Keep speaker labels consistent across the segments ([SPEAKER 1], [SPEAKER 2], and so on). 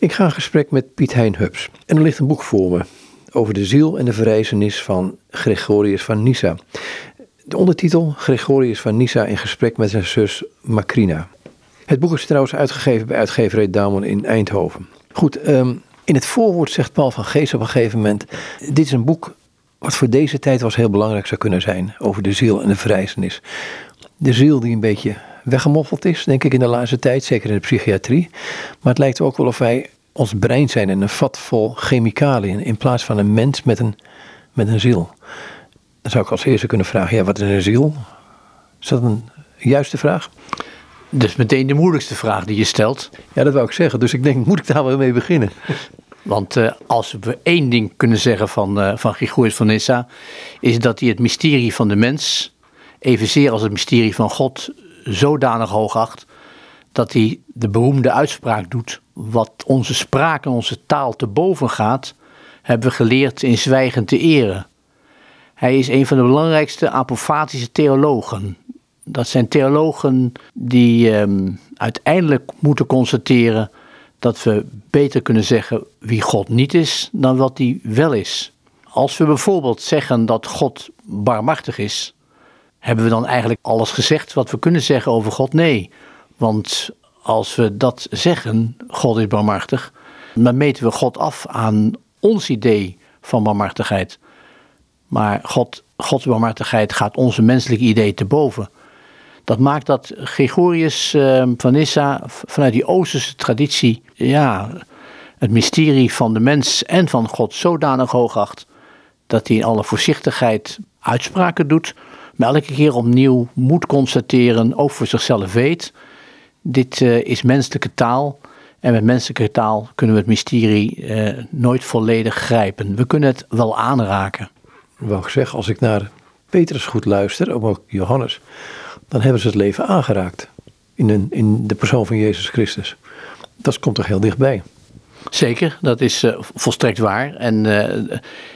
[SPEAKER 1] Ik ga in gesprek met Piet Hein Hubs. En er ligt een boek voor me over de ziel en de verrijzenis van Gregorius van Nyssa. De ondertitel Gregorius van Nyssa in gesprek met zijn zus Macrina. Het boek is trouwens uitgegeven bij uitgeverij Damon in Eindhoven. Goed, ehm, in het voorwoord zegt Paul van Geest op een gegeven moment... dit is een boek wat voor deze tijd was heel belangrijk zou kunnen zijn... over de ziel en de verrijzenis. De ziel die een beetje weggemoffeld is, denk ik, in de laatste tijd, zeker in de psychiatrie. Maar het lijkt ook wel of wij ons brein zijn en een vat vol chemicaliën in plaats van een mens met een, met een ziel. Dan zou ik als eerste kunnen vragen, ja, wat is een ziel? Is dat een juiste vraag?
[SPEAKER 2] Dus meteen de moeilijkste vraag die je stelt.
[SPEAKER 1] Ja, dat wou ik zeggen. Dus ik denk, moet ik daar wel mee beginnen?
[SPEAKER 2] Want uh, als we één ding kunnen zeggen van, uh, van Gregorius van Nyssa, is dat hij het mysterie van de mens, evenzeer als het mysterie van God, zodanig hoog acht, dat hij de beroemde uitspraak doet, wat onze spraak en onze taal te boven gaat, hebben we geleerd in zwijgen te eren. Hij is een van de belangrijkste apofatische theologen. Dat zijn theologen die um, uiteindelijk moeten constateren dat we beter kunnen zeggen wie God niet is dan wat hij wel is. Als we bijvoorbeeld zeggen dat God barmhartig is, hebben we dan eigenlijk alles gezegd wat we kunnen zeggen over God? Nee, want als we dat zeggen, God is barmhartig, dan meten we God af aan ons idee van barmhartigheid. Maar God, Gods barmhartigheid gaat onze menselijke idee te boven. Dat maakt dat Gregorius uh, van Nyssa vanuit die Oosterse traditie ja, het mysterie van de mens en van God zodanig hoog acht dat hij in alle voorzichtigheid uitspraken doet, maar elke keer opnieuw moet constateren, ook voor zichzelf weet, dit uh, is menselijke taal en met menselijke taal kunnen we het mysterie uh, nooit volledig grijpen. We kunnen het wel aanraken.
[SPEAKER 1] Wou ik zeggen, als ik naar Petrus goed luister, of ook Johannes, dan hebben ze het leven aangeraakt in, een, in de persoon van Jezus Christus. Dat komt toch heel dichtbij.
[SPEAKER 2] Zeker, dat is uh, volstrekt waar. En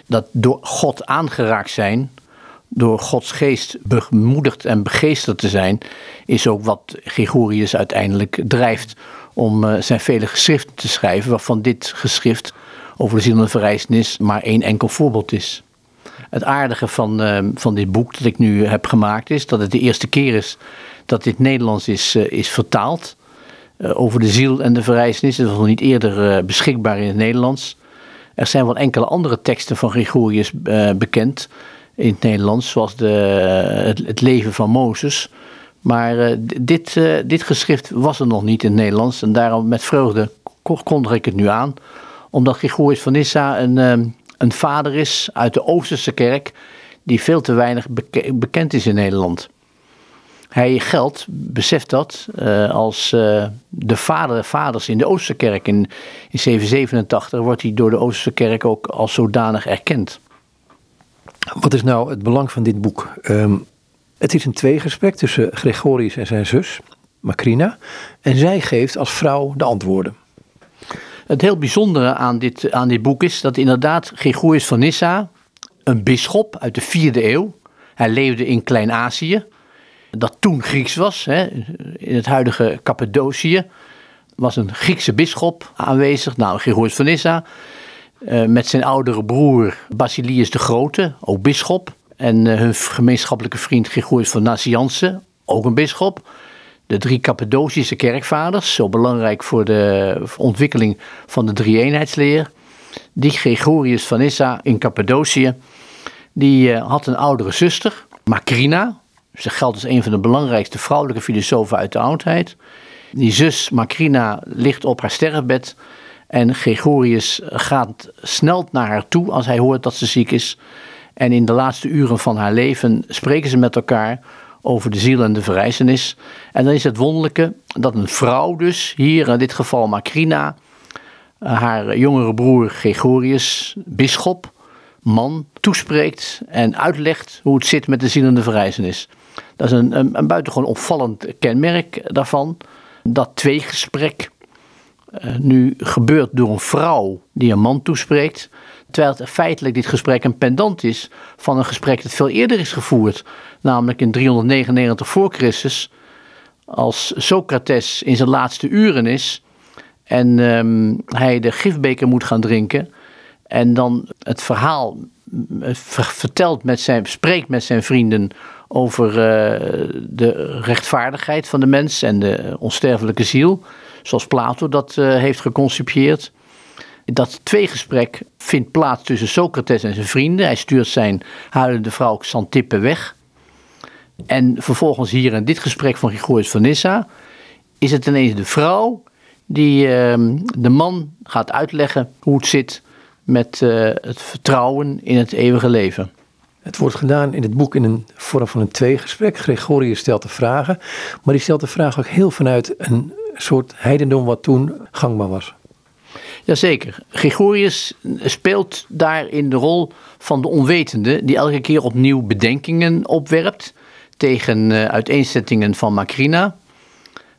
[SPEAKER 2] dat door God aangeraakt zijn, door Gods geest bemoedigd en begeesterd te zijn, is ook wat Gregorius uiteindelijk drijft om uh, zijn vele geschriften te schrijven, waarvan dit geschrift over de ziel en verrijzenis maar één enkel voorbeeld is. Het aardige van, uh, van dit boek dat ik nu heb gemaakt is dat het de eerste keer is dat dit Nederlands is, uh, is vertaald. Uh, over de ziel en de verrijzenis. Dat was nog niet eerder beschikbaar in het Nederlands. Er zijn wel enkele andere teksten van Gregorius bekend in het Nederlands, zoals de, het, leven van Mozes. Maar dit, dit geschrift was er nog niet in het Nederlands. En daarom met vreugde kondig ik het nu aan. Omdat Gregorius van Nyssa een een vader is uit de Oosterse kerk die veel te weinig bekend is in Nederland. Hij geldt, beseft dat, uh, als de vader vaders in de Oosterse kerk. In, in 787 wordt hij door de Oosterse kerk ook als zodanig erkend.
[SPEAKER 1] Wat is nou het belang van dit boek? Um, het is een tweegesprek tussen Gregorius en zijn zus, Macrina. En zij geeft als vrouw de antwoorden.
[SPEAKER 2] Het heel bijzondere aan dit, aan dit boek is dat inderdaad Gregorius van Nyssa, een bisschop uit de vierde eeuw, hij leefde in Klein-Azië, dat toen Grieks was, hè, in het huidige Cappadocië, was een Griekse bisschop aanwezig, nou Gregorius van Nyssa, uh, met zijn oudere broer Basilius de Grote, ook bisschop, en uh, hun gemeenschappelijke vriend Gregorius van Nazianze, ook een bisschop de drie Cappadocische kerkvaders, zo belangrijk voor de ontwikkeling van de drie-eenheidsleer. Die Gregorius van Issa in Cappadocië, die uh, had een oudere zuster, Macrina. Ze geldt als een van de belangrijkste vrouwelijke filosofen uit de oudheid. Die zus Macrina ligt op haar sterfbed en Gregorius gaat snel naar haar toe als hij hoort dat ze ziek is. En in de laatste uren van haar leven spreken ze met elkaar over de ziel en de verrijzenis. En dan is het wonderlijke dat een vrouw dus, hier in dit geval Macrina, haar jongere broer Gregorius, bisschop, man, toespreekt en uitlegt hoe het zit met de ziel en de verrijzenis. Dat is een, een, een buitengewoon opvallend kenmerk daarvan. Dat tweegesprek nu gebeurt door een vrouw die een man toespreekt. Terwijl het feitelijk dit gesprek een pendant is van een gesprek dat veel eerder is gevoerd. Namelijk in 399 voor Christus, als Socrates in zijn laatste uren is En ehm, hij de gifbeker moet gaan drinken. En dan het verhaal eh, vertelt met zijn, spreekt met zijn vrienden over uh, de rechtvaardigheid van de mens en de onsterfelijke ziel. Zoals Plato dat uh, heeft geconcipieerd. Dat tweegesprek vindt plaats tussen Socrates en zijn vrienden. Hij stuurt zijn huilende vrouw Xantippe weg. En vervolgens hier in dit gesprek van Gregorius van Nyssa is het ineens de vrouw die uh, de man gaat uitleggen hoe het zit met uh, het vertrouwen in het eeuwige leven.
[SPEAKER 1] Het wordt gedaan in het boek in een vorm van een tweegesprek. Gregorius stelt de vragen, maar die stelt de vraag ook heel vanuit een soort heidendom wat toen gangbaar was.
[SPEAKER 2] Jazeker. Gregorius speelt daarin de rol van de onwetende, die elke keer opnieuw bedenkingen opwerpt tegen uh, uiteenzettingen van Macrina.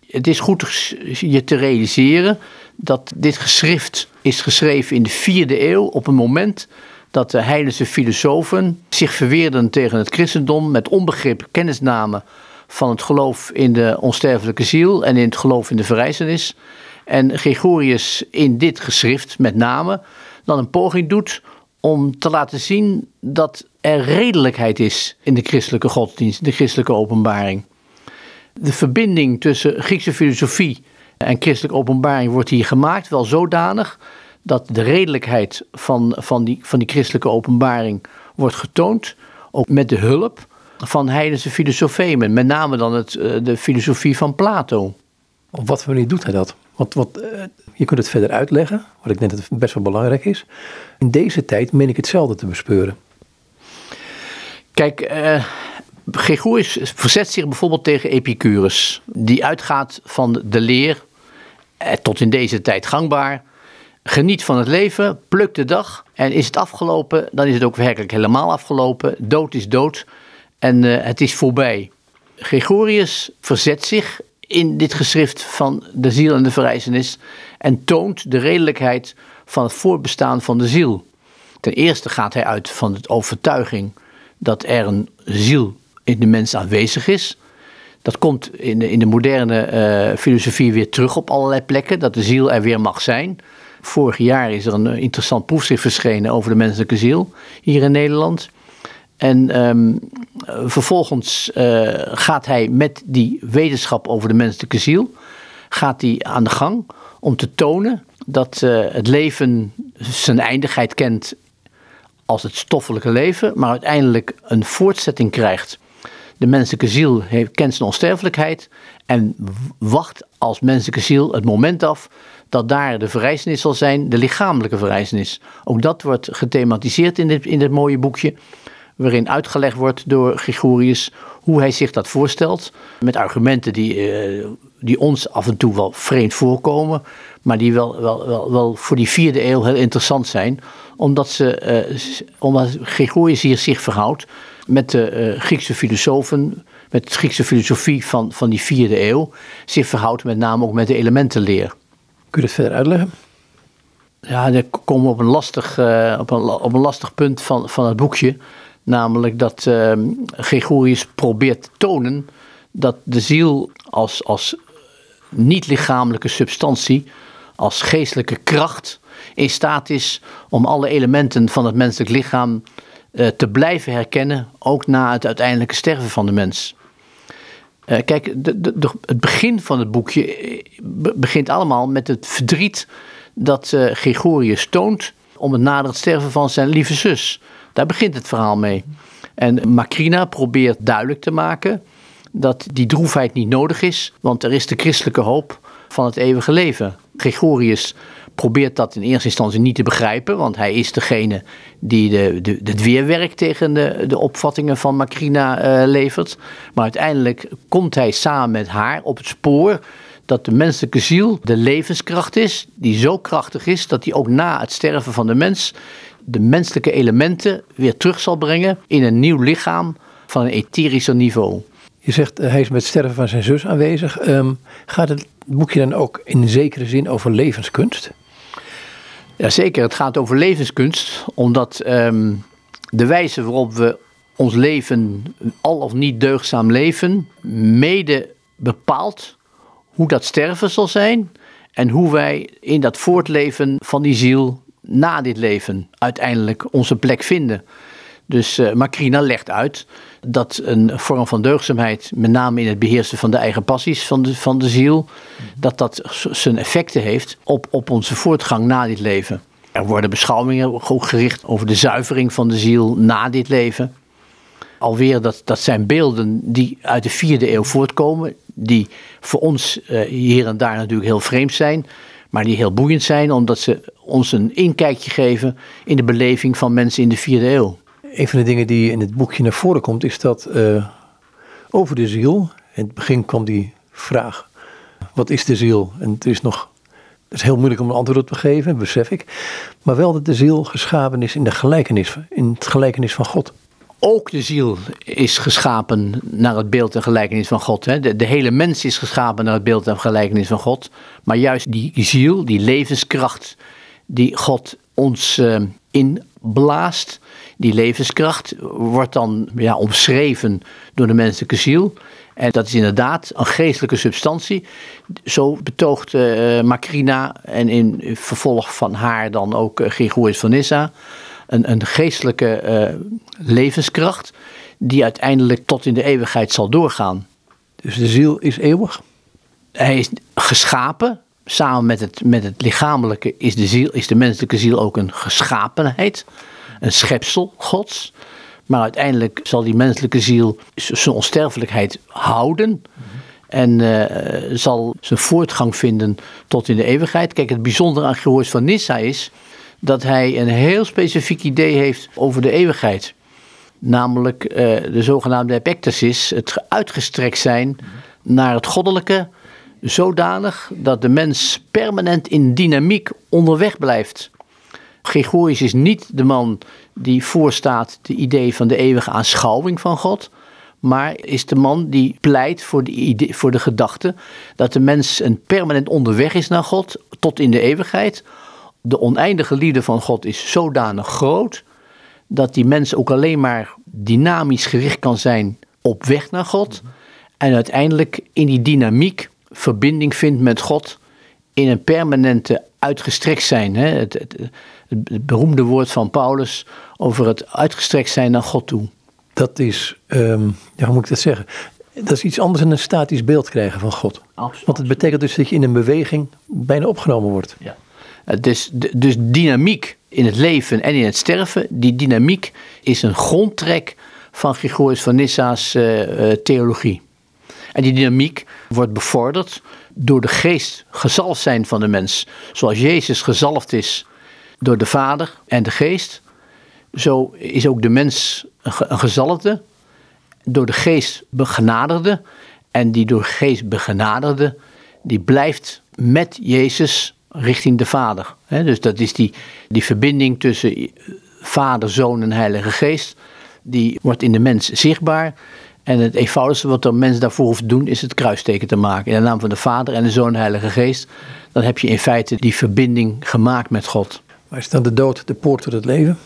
[SPEAKER 2] Het is goed je te realiseren dat dit geschrift is geschreven in de vierde eeuw op een moment dat de heidense filosofen zich verweerden tegen het christendom met onbegrip kennisnamen van het geloof in de onsterfelijke ziel en in het geloof in de verrijzenis. En Gregorius in dit geschrift met name dan een poging doet om te laten zien dat er redelijkheid is in de christelijke godsdienst, de christelijke openbaring. De verbinding tussen Griekse filosofie en christelijke openbaring wordt hier gemaakt, wel zodanig dat de redelijkheid van, van, die, van die christelijke openbaring wordt getoond, ook met de hulp van heidense filosofemen, met name dan het, eh, de filosofie van Plato.
[SPEAKER 1] Op wat voor manier doet hij dat? Want wat, eh, je kunt het verder uitleggen, wat ik net dat het best wel belangrijk is. In deze tijd meen ik hetzelfde te bespeuren.
[SPEAKER 2] Kijk, Gregorius verzet zich bijvoorbeeld tegen Epicurus, die uitgaat van de leer, eh, tot in deze tijd gangbaar. Geniet van het leven, pluk de dag en is het afgelopen, dan is het ook werkelijk helemaal afgelopen. Dood is dood en uh, het is voorbij. Gregorius verzet zich in dit geschrift van de ziel en de verrijzenis en toont de redelijkheid van het voortbestaan van de ziel. Ten eerste gaat hij uit van de overtuiging dat er een ziel in de mens aanwezig is. Dat komt in de, in de moderne uh, filosofie weer terug op allerlei plekken, dat de ziel er weer mag zijn. Vorig jaar is er een interessant proefschrift verschenen over de menselijke ziel hier in Nederland. En um, vervolgens uh, gaat hij met die wetenschap over de menselijke ziel gaat hij aan de gang om te tonen dat uh, het leven zijn eindigheid kent als het stoffelijke leven, maar uiteindelijk een voortzetting krijgt. De menselijke ziel kent zijn onsterfelijkheid en wacht als menselijke ziel het moment af dat daar de verrijzenis zal zijn, de lichamelijke verrijzenis. Ook dat wordt gethematiseerd in dit, in dit mooie boekje, waarin uitgelegd wordt door Gregorius hoe hij zich dat voorstelt, met argumenten die, uh, die ons af en toe wel vreemd voorkomen, maar die wel, wel, wel, wel voor die vierde eeuw heel interessant zijn, omdat, ze, uh, omdat Gregorius hier zich verhoudt met de uh, Griekse filosofen, met de Griekse filosofie van, van die vierde eeuw, zich verhoudt met name ook met de elementenleer.
[SPEAKER 1] Kun je dat verder uitleggen?
[SPEAKER 2] Ja, dan komen we op een lastig, op een, op een lastig punt van, van het boekje. Namelijk dat uh, Gregorius probeert te tonen dat de ziel als, als niet-lichamelijke substantie, als geestelijke kracht, in staat is om alle elementen van het menselijk lichaam uh, te blijven herkennen, ook na het uiteindelijke sterven van de mens. Uh, kijk, de, de, het begin van het boekje begint allemaal met het verdriet dat uh, Gregorius toont om het nader het sterven van zijn lieve zus. Daar begint het verhaal mee. En Macrina probeert duidelijk te maken dat die droefheid niet nodig is, want er is de christelijke hoop van het eeuwige leven. Gregorius probeert dat in eerste instantie niet te begrijpen, want hij is degene die de, de, het weerwerk tegen de, de opvattingen van Macrina uh, levert. Maar uiteindelijk komt hij samen met haar op het spoor dat de menselijke ziel de levenskracht is, die zo krachtig is dat hij ook na het sterven van de mens de menselijke elementen weer terug zal brengen in een nieuw lichaam van een etherischer niveau.
[SPEAKER 1] Je zegt hij is met het sterven van zijn zus aanwezig. Um, gaat het boekje dan ook in zekere zin over levenskunst?
[SPEAKER 2] Jazeker, het gaat over levenskunst, omdat um, de wijze waarop we ons leven, al of niet deugzaam leven, mede bepaalt hoe dat sterven zal zijn En hoe wij in dat voortleven van die ziel na dit leven uiteindelijk onze plek vinden. Dus uh, Macrina legt uit dat een vorm van deugdzaamheid, met name in het beheersen van de eigen passies van de, van de ziel, dat dat zijn effecten heeft op, op onze voortgang na dit leven. Er worden beschouwingen ook gericht over de zuivering van de ziel na dit leven. Alweer, dat, dat zijn beelden die uit de vierde eeuw voortkomen, die voor ons uh, hier en daar natuurlijk heel vreemd zijn, maar die heel boeiend zijn, omdat ze ons een inkijkje geven in de beleving van mensen in de vierde eeuw.
[SPEAKER 1] Een van de dingen die in het boekje naar voren komt, is dat uh, over de ziel. In het begin kwam die vraag: wat is de ziel? En het is nog het is heel moeilijk om een antwoord op te geven, besef ik. Maar wel dat de ziel geschapen is in, de gelijkenis, in het gelijkenis van God.
[SPEAKER 2] Ook de ziel is geschapen naar het beeld en gelijkenis van God. Hè? De, de, hele mens is geschapen naar het beeld en gelijkenis van God. Maar juist die ziel, die levenskracht die God ons uh, inblaast, die levenskracht wordt dan ja, omschreven door de menselijke ziel. En dat is inderdaad een geestelijke substantie. Zo betoogt uh, Macrina en in vervolg van haar dan ook uh, Gregorius van Nyssa. Een, een geestelijke uh, levenskracht die uiteindelijk tot in de eeuwigheid zal doorgaan.
[SPEAKER 1] Dus de ziel is eeuwig?
[SPEAKER 2] Hij is geschapen. Samen met het, met het lichamelijke is de, ziel, is de menselijke ziel ook een geschapenheid. Een schepsel gods. Maar uiteindelijk zal die menselijke ziel zijn onsterfelijkheid houden. En uh, zal zijn voortgang vinden tot in de eeuwigheid. Kijk, het bijzondere aan Gehoors van Nissa is dat hij een heel specifiek idee heeft over de eeuwigheid. Namelijk uh, de zogenaamde epectasis, het uitgestrekt zijn naar het goddelijke, zodanig dat de mens permanent in dynamiek onderweg blijft. Gregorius is niet de man die voorstaat de idee van de eeuwige aanschouwing van God. Maar is de man die pleit voor de, idee, voor de gedachte dat de mens een permanent onderweg is naar God tot in de eeuwigheid. De oneindige liefde van God is zodanig groot dat die mens ook alleen maar dynamisch gericht kan zijn op weg naar God. En uiteindelijk in die dynamiek verbinding vindt met God in een permanente uitgestrekt zijn. Hè? Het, het, het, beroemde woord van Paulus over het uitgestrekt zijn naar God toe.
[SPEAKER 1] Dat is, um, ja, hoe moet ik dat zeggen? Dat is iets anders dan een statisch beeld krijgen van God. Absoluut. Want het betekent dus dat je in een beweging bijna opgenomen wordt.
[SPEAKER 2] Ja. Dus, dus dynamiek in het leven en in het sterven, die dynamiek is een grondtrek van Gregorius van Nissa's uh, theologie. En die dynamiek wordt bevorderd door de geest gezalfd zijn van de mens. Zoals Jezus gezalfd is door de Vader en de geest, zo is ook de mens een gezalfde, door de geest begenadigde. En die door de geest begenadigde, die blijft met Jezus richting de Vader. dus dat is die, die verbinding tussen Vader, Zoon en Heilige Geest. Die wordt in de mens zichtbaar. En het eenvoudigste wat de mens daarvoor hoeft te doen, is het kruisteken te maken. In de naam van de Vader en de Zoon en de Heilige Geest. Dan heb je in feite die verbinding gemaakt met God.
[SPEAKER 1] Maar is dan de dood de poort tot het leven?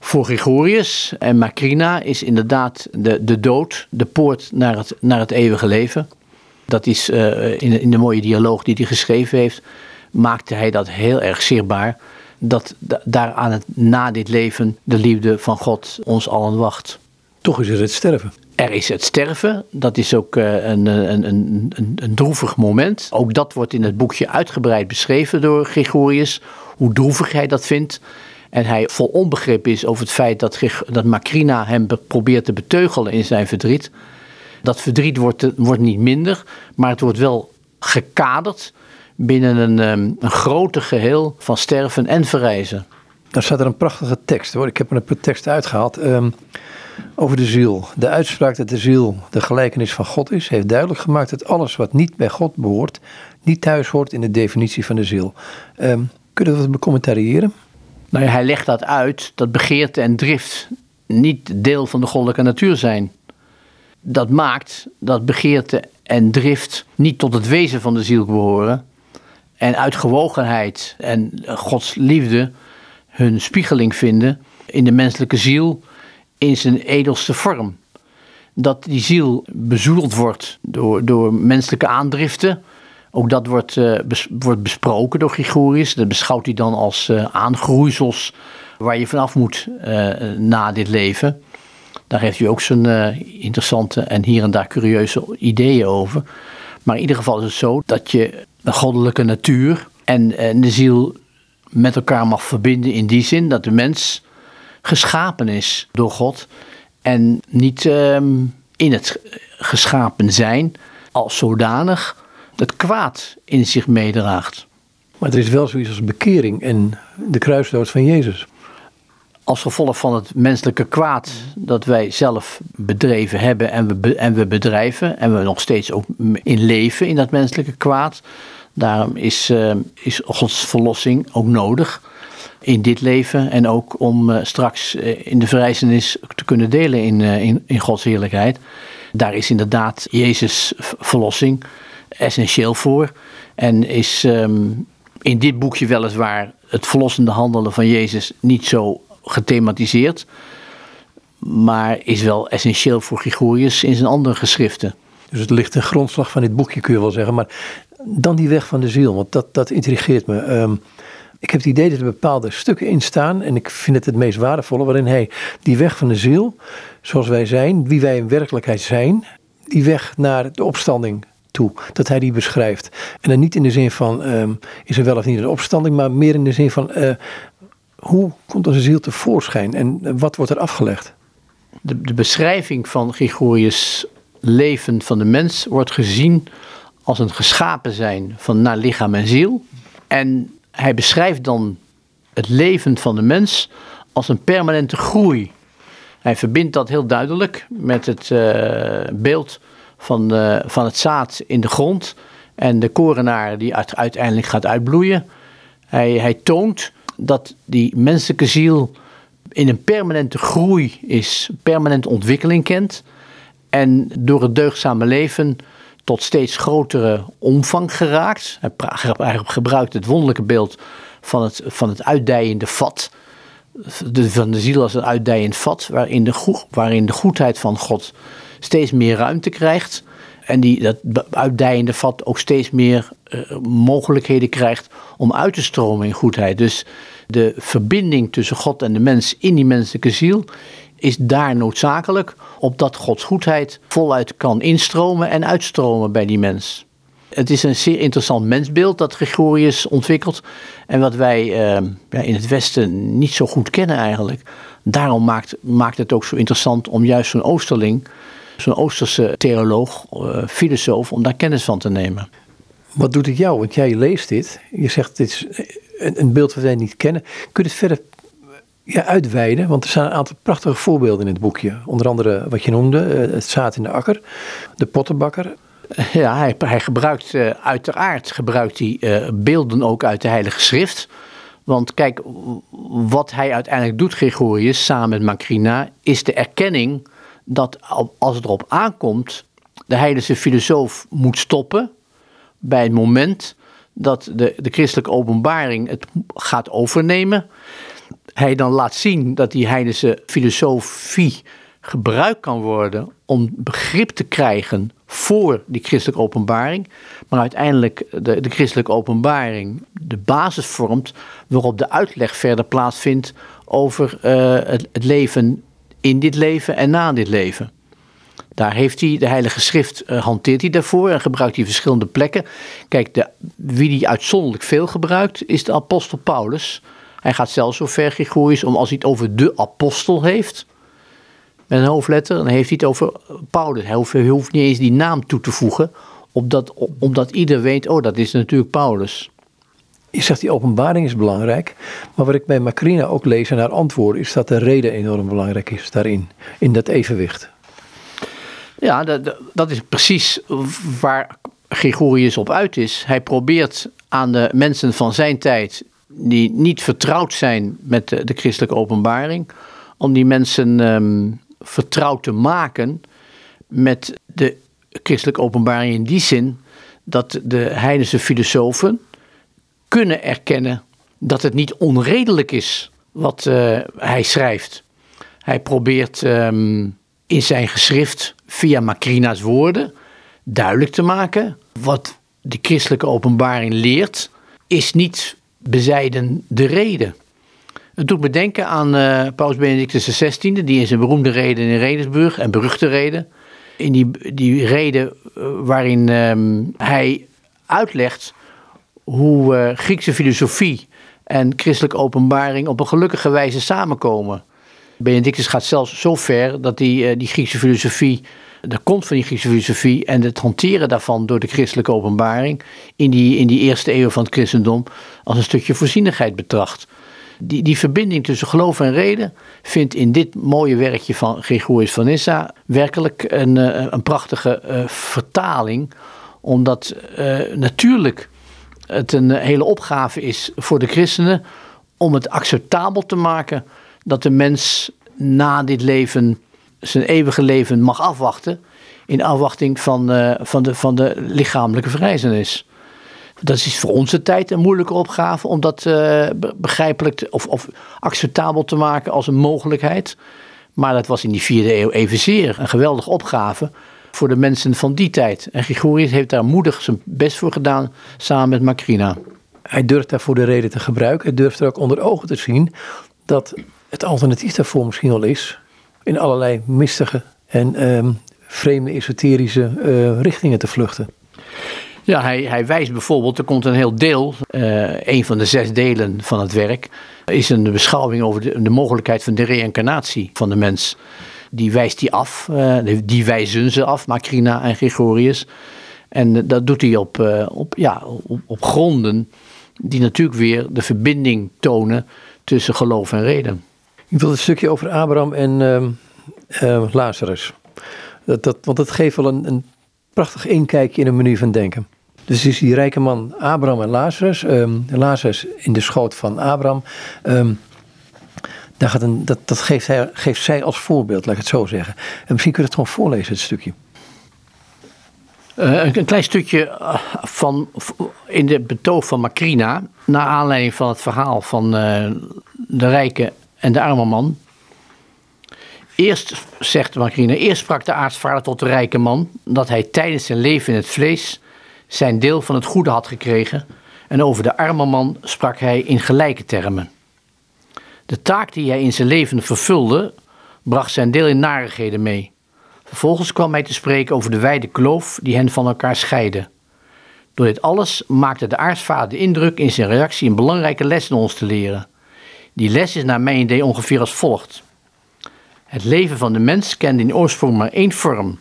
[SPEAKER 2] Voor Gregorius en Macrina is inderdaad de, de dood de poort naar het, naar het eeuwige leven. Dat is uh, in, in de mooie dialoog die hij geschreven heeft, maakte hij dat heel erg zichtbaar. Dat daar aan het na dit leven de liefde van God ons allen wacht.
[SPEAKER 1] Toch is er het sterven.
[SPEAKER 2] Er is het sterven, dat is ook een, een, een, een, een droevig moment. Ook dat wordt in het boekje uitgebreid beschreven door Gregorius, hoe droevig hij dat vindt. En hij vol onbegrip is over het feit dat, dat Macrina hem probeert te beteugelen in zijn verdriet. Dat verdriet wordt, wordt niet minder, maar het wordt wel gekaderd binnen een, een groter geheel van sterven en verrijzen.
[SPEAKER 1] Daar staat er een prachtige tekst hoor. Ik heb er een tekst uitgehaald. Um, over de ziel. De uitspraak dat de ziel de gelijkenis van God is, heeft duidelijk gemaakt dat alles wat niet bij God behoort, niet thuis hoort in de definitie van de ziel. Um, kunnen we dat becommentariëren?
[SPEAKER 2] Nou ja, hij legt dat uit dat begeerte en drift niet deel van de goddelijke natuur zijn. Dat maakt dat begeerte en drift niet tot het wezen van de ziel behoren. En uitgewogenheid en Gods liefde hun spiegeling vinden in de menselijke ziel in zijn edelste vorm. Dat die ziel bezoedeld wordt door, door menselijke aandriften, Ook dat wordt, uh, wordt besproken door Gregorius. Dat beschouwt hij dan als uh, aangroeisels waar je vanaf moet uh, na dit leven. Daar heeft hij ook zijn interessante en hier en daar curieuze ideeën over. Maar in ieder geval is het zo dat je de goddelijke natuur en, en de ziel met elkaar mag verbinden in die zin dat de mens geschapen is door God en niet ehm, in het geschapen zijn als zodanig het kwaad in zich meedraagt.
[SPEAKER 1] Maar er is wel zoiets als bekering en de kruisdood van Jezus.
[SPEAKER 2] Als gevolg van het menselijke kwaad dat wij zelf bedreven hebben en we, en we bedrijven, en we nog steeds ook in leven in dat menselijke kwaad, daarom is, uh, is Gods verlossing ook nodig in dit leven en ook om uh, straks uh, in de verrijzenis te kunnen delen in, in, in Gods heerlijkheid. Daar is inderdaad Jezus' verlossing essentieel voor. En is um, in dit boekje weliswaar het verlossende handelen van Jezus niet zo gethematiseerd. Maar is wel essentieel voor Gregorius in zijn andere geschriften.
[SPEAKER 1] Dus het ligt een grondslag van dit boekje, kun je wel zeggen. Maar dan die weg van de ziel, want dat, dat intrigeert me. Um, ik heb het idee dat er bepaalde stukken in staan, en ik vind het het meest waardevolle, waarin hij die weg van de ziel, zoals wij zijn, wie wij in werkelijkheid zijn, die weg naar de opstanding toe, dat hij die beschrijft. En dan niet in de zin van, um, is er wel of niet een opstanding, maar meer in de zin van, uh, hoe komt onze ziel tevoorschijn en wat wordt er afgelegd?
[SPEAKER 2] De, de beschrijving van Gregorius' leven van de mens wordt gezien als een geschapen zijn van naar lichaam en ziel. En hij beschrijft dan het leven van de mens als een permanente groei. Hij verbindt dat heel duidelijk met het uh, beeld van, uh, van het zaad in de grond en de korenaar die uiteindelijk gaat uitbloeien. Hij, hij toont dat die menselijke ziel in een permanente groei is, permanente ontwikkeling kent en door het deugdzame leven tot steeds grotere omvang geraakt. Hij gebruikt het wonderlijke beeld van het, van het uitdijende vat. De, van de ziel als een uitdijend vat, waarin de, waarin de goedheid van God steeds meer ruimte krijgt. En die, dat uitdijende vat ook steeds meer uh, mogelijkheden krijgt om uit te stromen in goedheid. Dus de verbinding tussen God en de mens in die menselijke ziel is daar noodzakelijk, opdat Gods goedheid voluit kan instromen en uitstromen bij die mens. Het is een zeer interessant mensbeeld dat Gregorius ontwikkelt en wat wij ja, in het Westen niet zo goed kennen eigenlijk. Daarom maakt, maakt het ook zo interessant om juist zo'n Oosterling, zo'n Oosterse theoloog, uh, filosoof, om daar kennis van te nemen.
[SPEAKER 1] Wat doet het jou? Want jij leest dit. Je zegt dit is een beeld wat wij niet kennen. Kun je het verder ja, uitweiden? Want er staan een aantal prachtige voorbeelden in het boekje. Onder andere wat je noemde, eh, het zaad in de akker, de pottenbakker.
[SPEAKER 2] Ja, hij, hij gebruikt uh, uiteraard gebruikt hij, uh, beelden ook uit de Heilige Schrift. Want kijk, wat hij uiteindelijk doet, Gregorius, samen met Macrina, is de erkenning dat als het erop aankomt, de heilige filosoof moet stoppen bij het moment dat de, de christelijke openbaring het gaat overnemen hij dan laat zien dat die heidense filosofie gebruikt kan worden om begrip te krijgen voor die christelijke openbaring, maar uiteindelijk de, de christelijke openbaring de basis vormt waarop de uitleg verder plaatsvindt over het, het, leven in dit leven en na dit leven. Daar heeft hij, de Heilige Schrift uh, hanteert hij daarvoor en gebruikt hij verschillende plekken. Kijk, de, wie die uitzonderlijk veel gebruikt, is de apostel Paulus. Hij gaat zelfs zo ver, Gregorius, om als hij het over de apostel heeft, met een hoofdletter, dan heeft hij het over Paulus. Hij hoeft, hij hoeft niet eens die naam toe te voegen, omdat, omdat ieder weet, oh, dat is natuurlijk Paulus.
[SPEAKER 1] Je zegt die openbaring is belangrijk, maar wat ik bij Macrina ook lees en haar antwoord is dat de reden enorm belangrijk is daarin, in dat evenwicht.
[SPEAKER 2] Ja, dat, dat is precies waar Gregorius op uit is. Hij probeert aan de mensen van zijn tijd die niet vertrouwd zijn met de, christelijke openbaring, om die mensen um, vertrouwd te maken met de christelijke openbaring in die zin dat de heidense filosofen kunnen erkennen dat het niet onredelijk is wat uh, hij schrijft. Hij probeert um, in zijn geschrift via Macrina's woorden duidelijk te maken wat de christelijke openbaring leert, is niet bezijden de reden. Het doet me denken aan uh, Paus Benedictus XVI, die in zijn beroemde reden in Redensburg, en beruchte reden, in die, die reden uh, waarin um, hij uitlegt hoe uh, Griekse filosofie en christelijke openbaring op een gelukkige wijze samenkomen. Benedictus gaat zelfs zo ver dat die, die Griekse filosofie de komt van die Griekse filosofie en het hanteren daarvan door de christelijke openbaring in die, in die eerste eeuw van het christendom als een stukje voorzienigheid betracht. Die, die verbinding tussen geloof en reden vindt in dit mooie werkje van Gregorius van Nyssa werkelijk een, eh, een prachtige uh, vertaling, omdat uh, natuurlijk het een hele opgave is voor de christenen om het acceptabel te maken dat de mens na dit leven zijn eeuwige leven mag afwachten. In afwachting van, uh, van, de, van de lichamelijke verrijzenis. Dat is voor onze tijd een moeilijke opgave om dat uh, begrijpelijk of, of acceptabel te maken als een mogelijkheid. Maar dat was in die vierde eeuw evenzeer een geweldige opgave voor de mensen van die tijd. En Gregorius heeft daar moedig zijn best voor gedaan samen met Macrina.
[SPEAKER 1] Hij durft daarvoor de reden te gebruiken. Hij durft er ook onder ogen te zien dat het alternatief daarvoor misschien wel is in allerlei mistige en um, vreemde esoterische uh, richtingen te vluchten.
[SPEAKER 2] Ja, hij, hij wijst bijvoorbeeld, er komt een heel deel, uh, een van de zes delen van het werk, is een beschouwing over de, mogelijkheid van de reïncarnatie van de mens. Die wijst hij af, uh, die wijzen ze af, Macrina en Gregorius. En dat doet hij op, op, ja, op, op, gronden die natuurlijk weer de verbinding tonen tussen geloof en reden.
[SPEAKER 1] Ik wil een stukje over Abraham en uh, uh, Lazarus. Dat, dat, want dat geeft wel een, een prachtig inkijkje in een manier van denken. Dus is die rijke man Abraham en Lazarus. Um, Lazarus in de schoot van Abraham. Um, daar gaat een, dat dat geeft, hij, geeft zij als voorbeeld, laat ik het zo zeggen. En misschien kun je het gewoon voorlezen, het stukje.
[SPEAKER 2] Uh, een klein stukje eh, van, in de betoog van Macrina. Naar aanleiding van het verhaal van uh, de rijke en de arme man. Eerst, zegt Macrina, eerst sprak de aartsvader tot de rijke man dat hij tijdens zijn leven in het vlees zijn deel van het goede had gekregen en over de arme man sprak hij in gelijke termen. De taak die hij in zijn leven vervulde, bracht zijn deel in narigheden mee. Vervolgens kwam hij te spreken over de wijde kloof die hen van elkaar scheidde. Door dit alles maakte de aartsvader de indruk in zijn reactie een belangrijke les in ons te leren. Die les is naar mijn idee ongeveer als volgt. Het leven van de mens kende in oorsprong maar één vorm.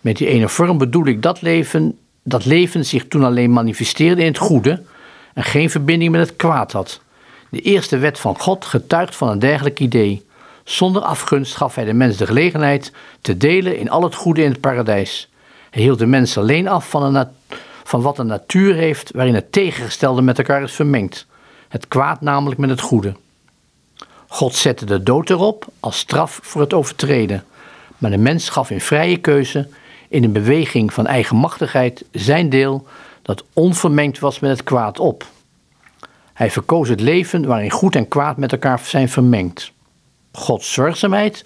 [SPEAKER 2] Met die ene vorm bedoel ik dat leven, dat leven zich toen alleen manifesteerde in het goede en geen verbinding met het kwaad had. De eerste wet van God getuigt van een dergelijk idee. Zonder afgunst gaf hij de mens de gelegenheid te delen in al het goede in het paradijs. Hij hield de mens alleen af van, van wat een natuur heeft waarin het tegengestelde met elkaar is vermengd. Het kwaad namelijk met het goede. God zette de dood erop als straf voor het overtreden. Maar de mens gaf in vrije keuze, in een beweging van eigenmachtigheid, zijn deel dat onvermengd was met het kwaad op. Hij verkoos het leven waarin goed en kwaad met elkaar zijn vermengd. Gods zorgzaamheid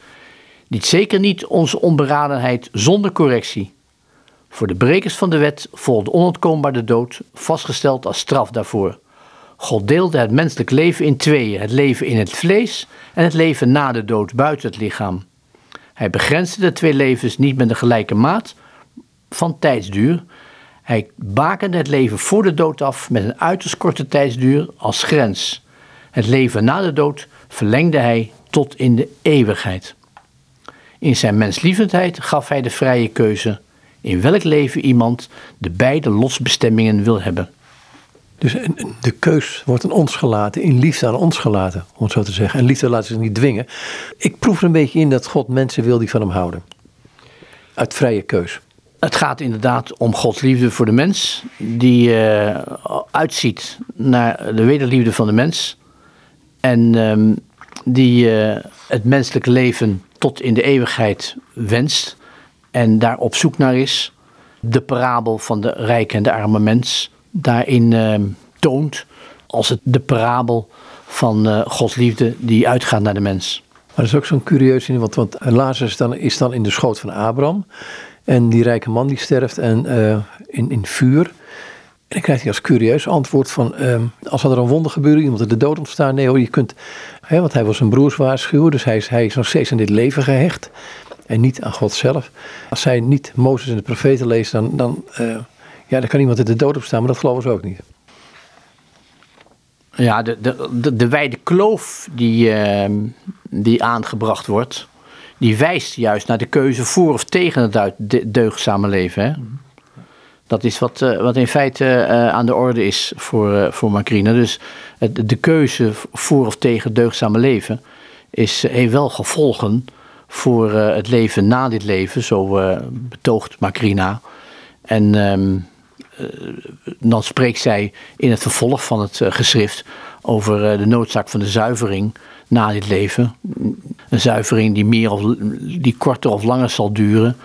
[SPEAKER 2] liet zeker niet onze onberadenheid zonder correctie. Voor de brekers van de wet volgde onontkoombaar de dood, vastgesteld als straf daarvoor. God deelde het menselijk leven in tweeën: het leven in het vlees en het leven na de dood buiten het lichaam. Hij begrensde de twee levens niet met een gelijke maat van tijdsduur. Hij bakende het leven voor de dood af met een uiterst korte tijdsduur als grens. Het leven na de dood verlengde hij tot in de eeuwigheid. In zijn menslievendheid gaf hij de vrije keuze in welk leven iemand de beide losbestemmingen wil hebben.
[SPEAKER 1] Dus de keus wordt aan ons gelaten, in liefde aan ons gelaten, om het zo te zeggen. En liefde laat zich niet dwingen. Ik proef er een beetje in dat God mensen wil die van hem houden. Uit vrije keus.
[SPEAKER 2] Het gaat inderdaad om Gods liefde voor de mens, die uh, uitziet naar de wederliefde van de mens. En um, die uh, het menselijke leven tot in de eeuwigheid wenst en daar op zoek naar is. De parabel van de rijke en de arme mens daarin uh, toont als het de parabel van uh, Gods liefde die uitgaat naar de mens.
[SPEAKER 1] Maar dat is ook zo'n curieus in, want, want Lazarus dan, is dan in de schoot van Abraham. En die rijke man die sterft en, uh, in, in vuur. dan krijgt hij als curieus antwoord van, ehm, als er een wonder gebeuren, iemand in de dood ontstaan, nee hoor, je kunt, hè, want hij was zijn broers waarschuwen, dus hij is, hij is nog steeds aan dit leven gehecht en niet aan God zelf. Als zij niet Mozes en de profeten leest, dan, dan, uh, ja, dan kan iemand in de dood opstaan, maar dat geloven ze ook niet.
[SPEAKER 2] Ja, de, de, de, de wijde kloof die, uh, die aangebracht wordt, die wijst juist naar de keuze voor of tegen het deugdzame leven. Hè? Dat is wat, uh, wat in feite uh, aan de orde is voor, uh, voor Macrine. Dus de keuze voor of tegen het deugdzame leven is, heeft wel gevolgen voor het leven na dit leven, zo betoogt Macrina. En um, dan spreekt zij in het vervolg van het geschrift over de noodzaak van de zuivering na dit leven. Een zuivering die, meer of, die korter of langer zal duren.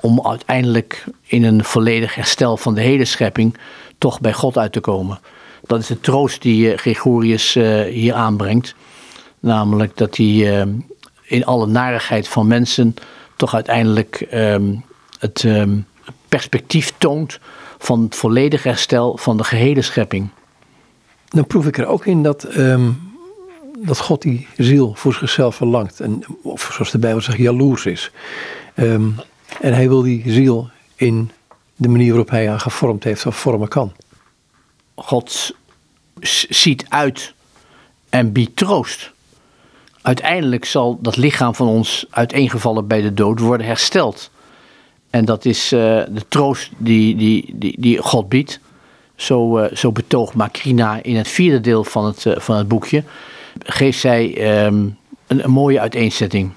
[SPEAKER 2] Om uiteindelijk in een volledig herstel van de hele schepping toch bij God uit te komen. Dat is de troost die Gregorius hier aanbrengt. Namelijk dat hij in alle narigheid van mensen toch uiteindelijk um, het um, perspectief toont van het volledig herstel van de gehele schepping.
[SPEAKER 1] Dan proef ik er ook in dat, um, dat God die ziel voor zichzelf verlangt. En, of zoals de Bijbel zegt, jaloers is. en hij wil die ziel in de manier waarop hij haar gevormd heeft of vormen kan.
[SPEAKER 2] God ziet uit en biedt troost. Uiteindelijk zal dat lichaam van ons uiteengevallen bij de dood worden hersteld. En dat is uh, de troost die, die, die, die God biedt. Zo, uh, zo betoogt Makrina in het vierde deel van het, uh, van het boekje. Geeft zij um, een, een, mooie uiteenzetting.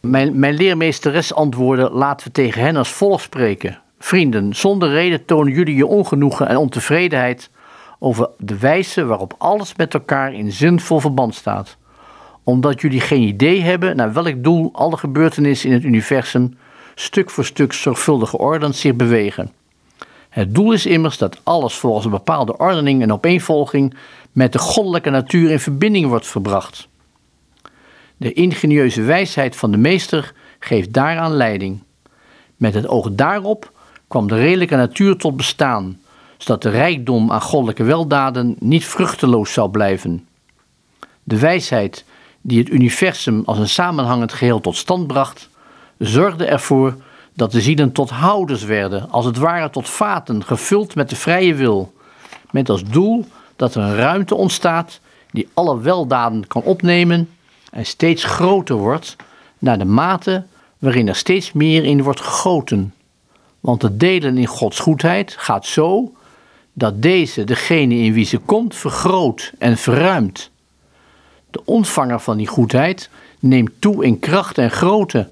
[SPEAKER 2] Mijn, mijn leermeesteres antwoordde: laten we tegen hen als volgt spreken. Vrienden, zonder reden tonen jullie je ongenoegen en ontevredenheid over de wijze waarop alles met elkaar in zinvol verband staat. Omdat jullie geen idee hebben naar welk doel alle gebeurtenissen in het universum stuk voor stuk zorgvuldig geordend zich bewegen. Het doel is immers dat alles volgens een bepaalde ordening en opeenvolging met de goddelijke natuur in verbinding wordt verbracht. De ingenieuze wijsheid van de meester geeft daaraan leiding. Met het oog daarop kwam de redelijke natuur tot bestaan, zodat de rijkdom aan goddelijke weldaden niet vruchteloos zou blijven. De wijsheid die het universum als een samenhangend geheel tot stand bracht, zorgde ervoor dat de zielen tot houders werden, als het ware tot vaten, gevuld met de vrije wil, met als doel dat er een ruimte ontstaat die alle weldaden kan opnemen en steeds groter wordt naar de mate waarin er steeds meer in wordt gegoten. Want het delen in Gods goedheid gaat zo dat deze, degene in wie ze komt, vergroot en verruimt. De ontvanger van die goedheid neemt toe in kracht en grootte,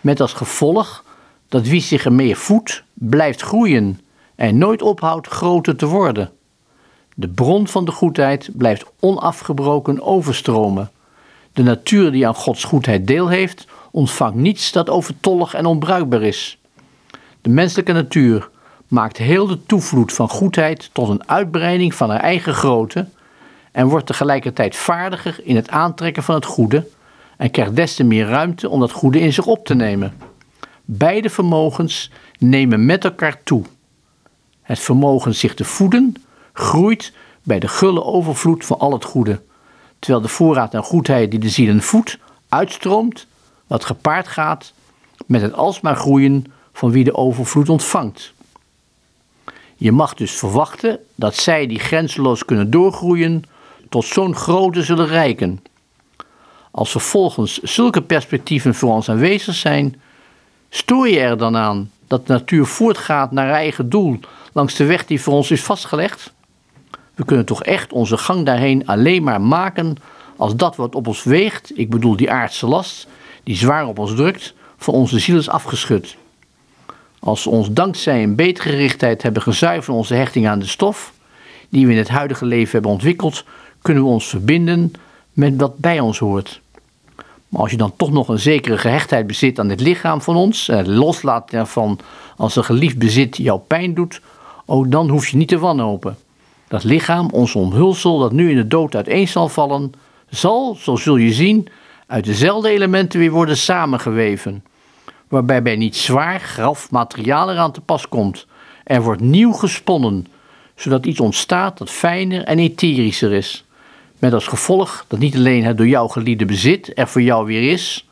[SPEAKER 2] met als gevolg dat wie zich ermee voedt, blijft groeien en nooit ophoudt groter te worden. De bron van de goedheid blijft onafgebroken overstromen. De natuur die aan Gods goedheid deel heeft, ontvangt niets dat overtollig en onbruikbaar is. De menselijke natuur maakt heel de toevloed van goedheid tot een uitbreiding van haar eigen grootte en wordt tegelijkertijd vaardiger in het aantrekken van het goede en krijgt des te meer ruimte om dat goede in zich op te nemen. Beide vermogens nemen met elkaar toe. Het vermogen zich te voeden groeit bij de gulle overvloed van al het goede, terwijl de voorraad aan goedheid die de zielen voedt uitstroomt, wat gepaard gaat met het alsmaar groeien van wie de overvloed ontvangt. Je mag dus verwachten dat zij die grenzeloos kunnen doorgroeien, tot zo'n grootte zullen rijken. Als vervolgens zulke perspectieven voor ons aanwezig zijn, stoor je er dan aan dat de natuur voortgaat naar haar eigen doel langs de weg die voor ons is vastgelegd? We kunnen toch echt onze gang daarheen alleen maar maken als dat wat op ons weegt, ik bedoel die aardse last, die zwaar op ons drukt, van onze ziel is afgeschud. Als we ons dankzij een betere gerichtheid hebben gezuiverd onze hechting aan de stof, die we in het huidige leven hebben ontwikkeld, kunnen we ons verbinden met wat bij ons hoort. Maar als je dan toch nog een zekere gehechtheid bezit aan dit lichaam van ons, en het loslaten ervan als een geliefd bezit jou pijn doet, ook dan hoef je niet te wanhopen. Dat lichaam, ons omhulsel, dat nu in de dood uiteen zal vallen, zal, zo zul je zien, uit dezelfde elementen weer worden samengeweven. Waarbij bij niet zwaar graf materiaal eraan te pas komt. Er wordt nieuw gesponnen, zodat iets ontstaat dat fijner en etherischer is. Met als gevolg dat niet alleen het door jou geliefde bezit er voor jou weer is,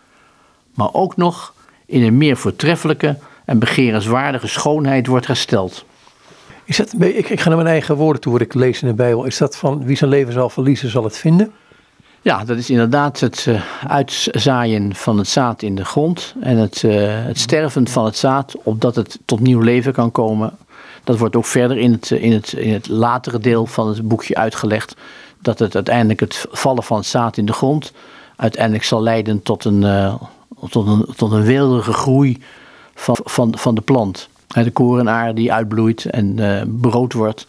[SPEAKER 2] maar ook nog in een meer voortreffelijke en begerenswaardige schoonheid wordt hersteld.
[SPEAKER 1] Is dat, ik, ik ga naar mijn eigen woorden toe, wat ik lees in de Bijbel. Is dat van wie zijn leven zal verliezen, zal het vinden?
[SPEAKER 2] Ja, dat is inderdaad het uh, uitzaaien van het zaad in de grond en het, uh, het sterven van het zaad, opdat het tot nieuw leven kan komen. Dat wordt ook verder in het, in, het, in het latere deel van het boekje uitgelegd. Dat het uiteindelijk het vallen van het zaad in de grond uiteindelijk zal leiden tot een, uh, tot een, tot een weelderige groei van, van, van de plant. De korenaar die uitbloeit en brood wordt.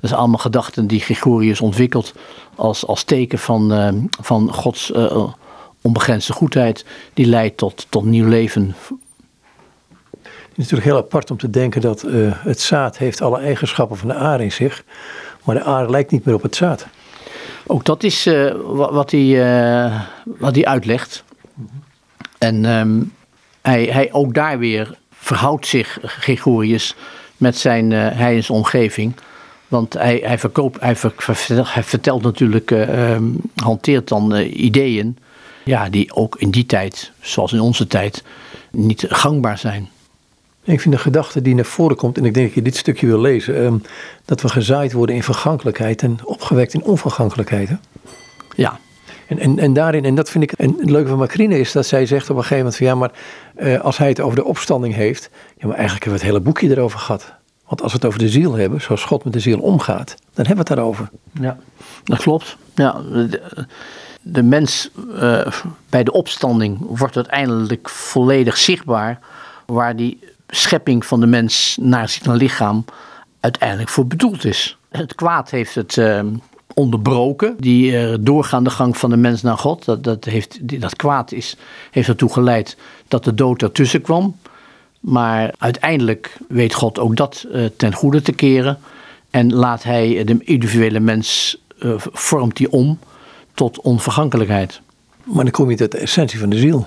[SPEAKER 2] Dat zijn allemaal gedachten die Gregorius ontwikkelt als, als teken van, uh, van Gods onbegrensde goedheid. Die leidt tot, tot nieuw leven.
[SPEAKER 1] Het is natuurlijk heel apart om te denken dat het zaad heeft alle eigenschappen van de aar in zich. Maar de aar lijkt niet meer op het zaad.
[SPEAKER 2] Ook dat is wat, hij, wat hij uitlegt. En um, hij, hij ook daar weer verhoudt zich, Gregorius, met zijn heidense omgeving. Want hij, hij, verkoopt, hij, hij vertelt natuurlijk, uh, hanteert dan uh, ideeën ja, die ook in die tijd, zoals in onze tijd, niet gangbaar zijn.
[SPEAKER 1] Ik vind de gedachte die naar voren komt, en ik denk dat je dit stukje wil lezen, uh, dat we gezaaid worden in vergankelijkheid en opgewekt in onvergankelijkheid. Hè?
[SPEAKER 2] Ja.
[SPEAKER 1] En, en, en daarin, en dat vind ik, en het leuke van Macrine is dat zij zegt op een gegeven moment van ja, maar uh, als hij het over de opstanding heeft, ja, maar eigenlijk hebben we het hele boekje erover gehad. Want als we het over de ziel hebben, zoals God met de ziel omgaat, dan hebben we het daarover.
[SPEAKER 2] Ja, dat klopt. Ja, de, de mens uh, bij de opstanding wordt uiteindelijk volledig zichtbaar waar die schepping van de mens naar zijn lichaam uiteindelijk voor bedoeld is. Het kwaad heeft het uh, onderbroken, die uh, doorgaande gang van de mens naar God. Dat, dat, heeft, dat kwaad is, heeft ertoe geleid dat de dood ertussen kwam. Maar uiteindelijk weet God ook dat uh, ten goede te keren. En laat hij de individuele mens, uh, vormt die om tot onvergankelijkheid.
[SPEAKER 1] Maar dan kom je tot de essentie van de ziel.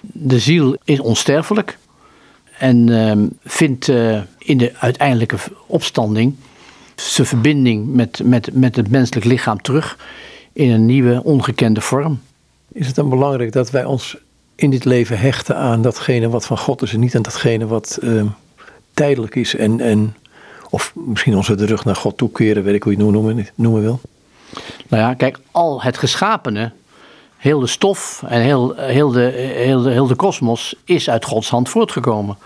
[SPEAKER 2] De ziel is onsterfelijk. En uh, vindt uh, in de uiteindelijke opstanding zijn verbinding met, met, met het menselijk lichaam terug in een nieuwe, ongekende vorm.
[SPEAKER 1] Is het dan belangrijk dat wij ons in dit leven hechten aan datgene wat van God is en niet aan datgene wat uh, tijdelijk is en, en of misschien onze de rug naar God toekeren, weet ik hoe je het noemen, noemen wil.
[SPEAKER 2] Nou ja, kijk, al het geschapene, heel de stof en heel, heel, de, heel, de, heel de kosmos is uit Gods hand voortgekomen.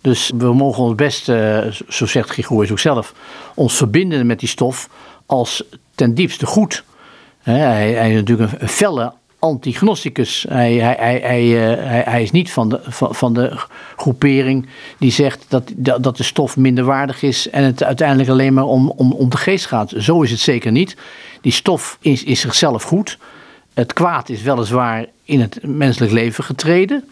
[SPEAKER 2] Dus we mogen ons best, uh, zo zegt Gregorius ook zelf, ons verbinden met die stof als ten diepste goed. Hij, hij, is natuurlijk een, felle antignosticus. Hij, hij, hij, hij, is niet van de, van, van de groepering die zegt dat, dat de stof minderwaardig is en het uiteindelijk alleen maar om, om, om de geest gaat. Zo is het zeker niet. Die stof is, is zichzelf goed. Het kwaad is weliswaar in het menselijk leven getreden.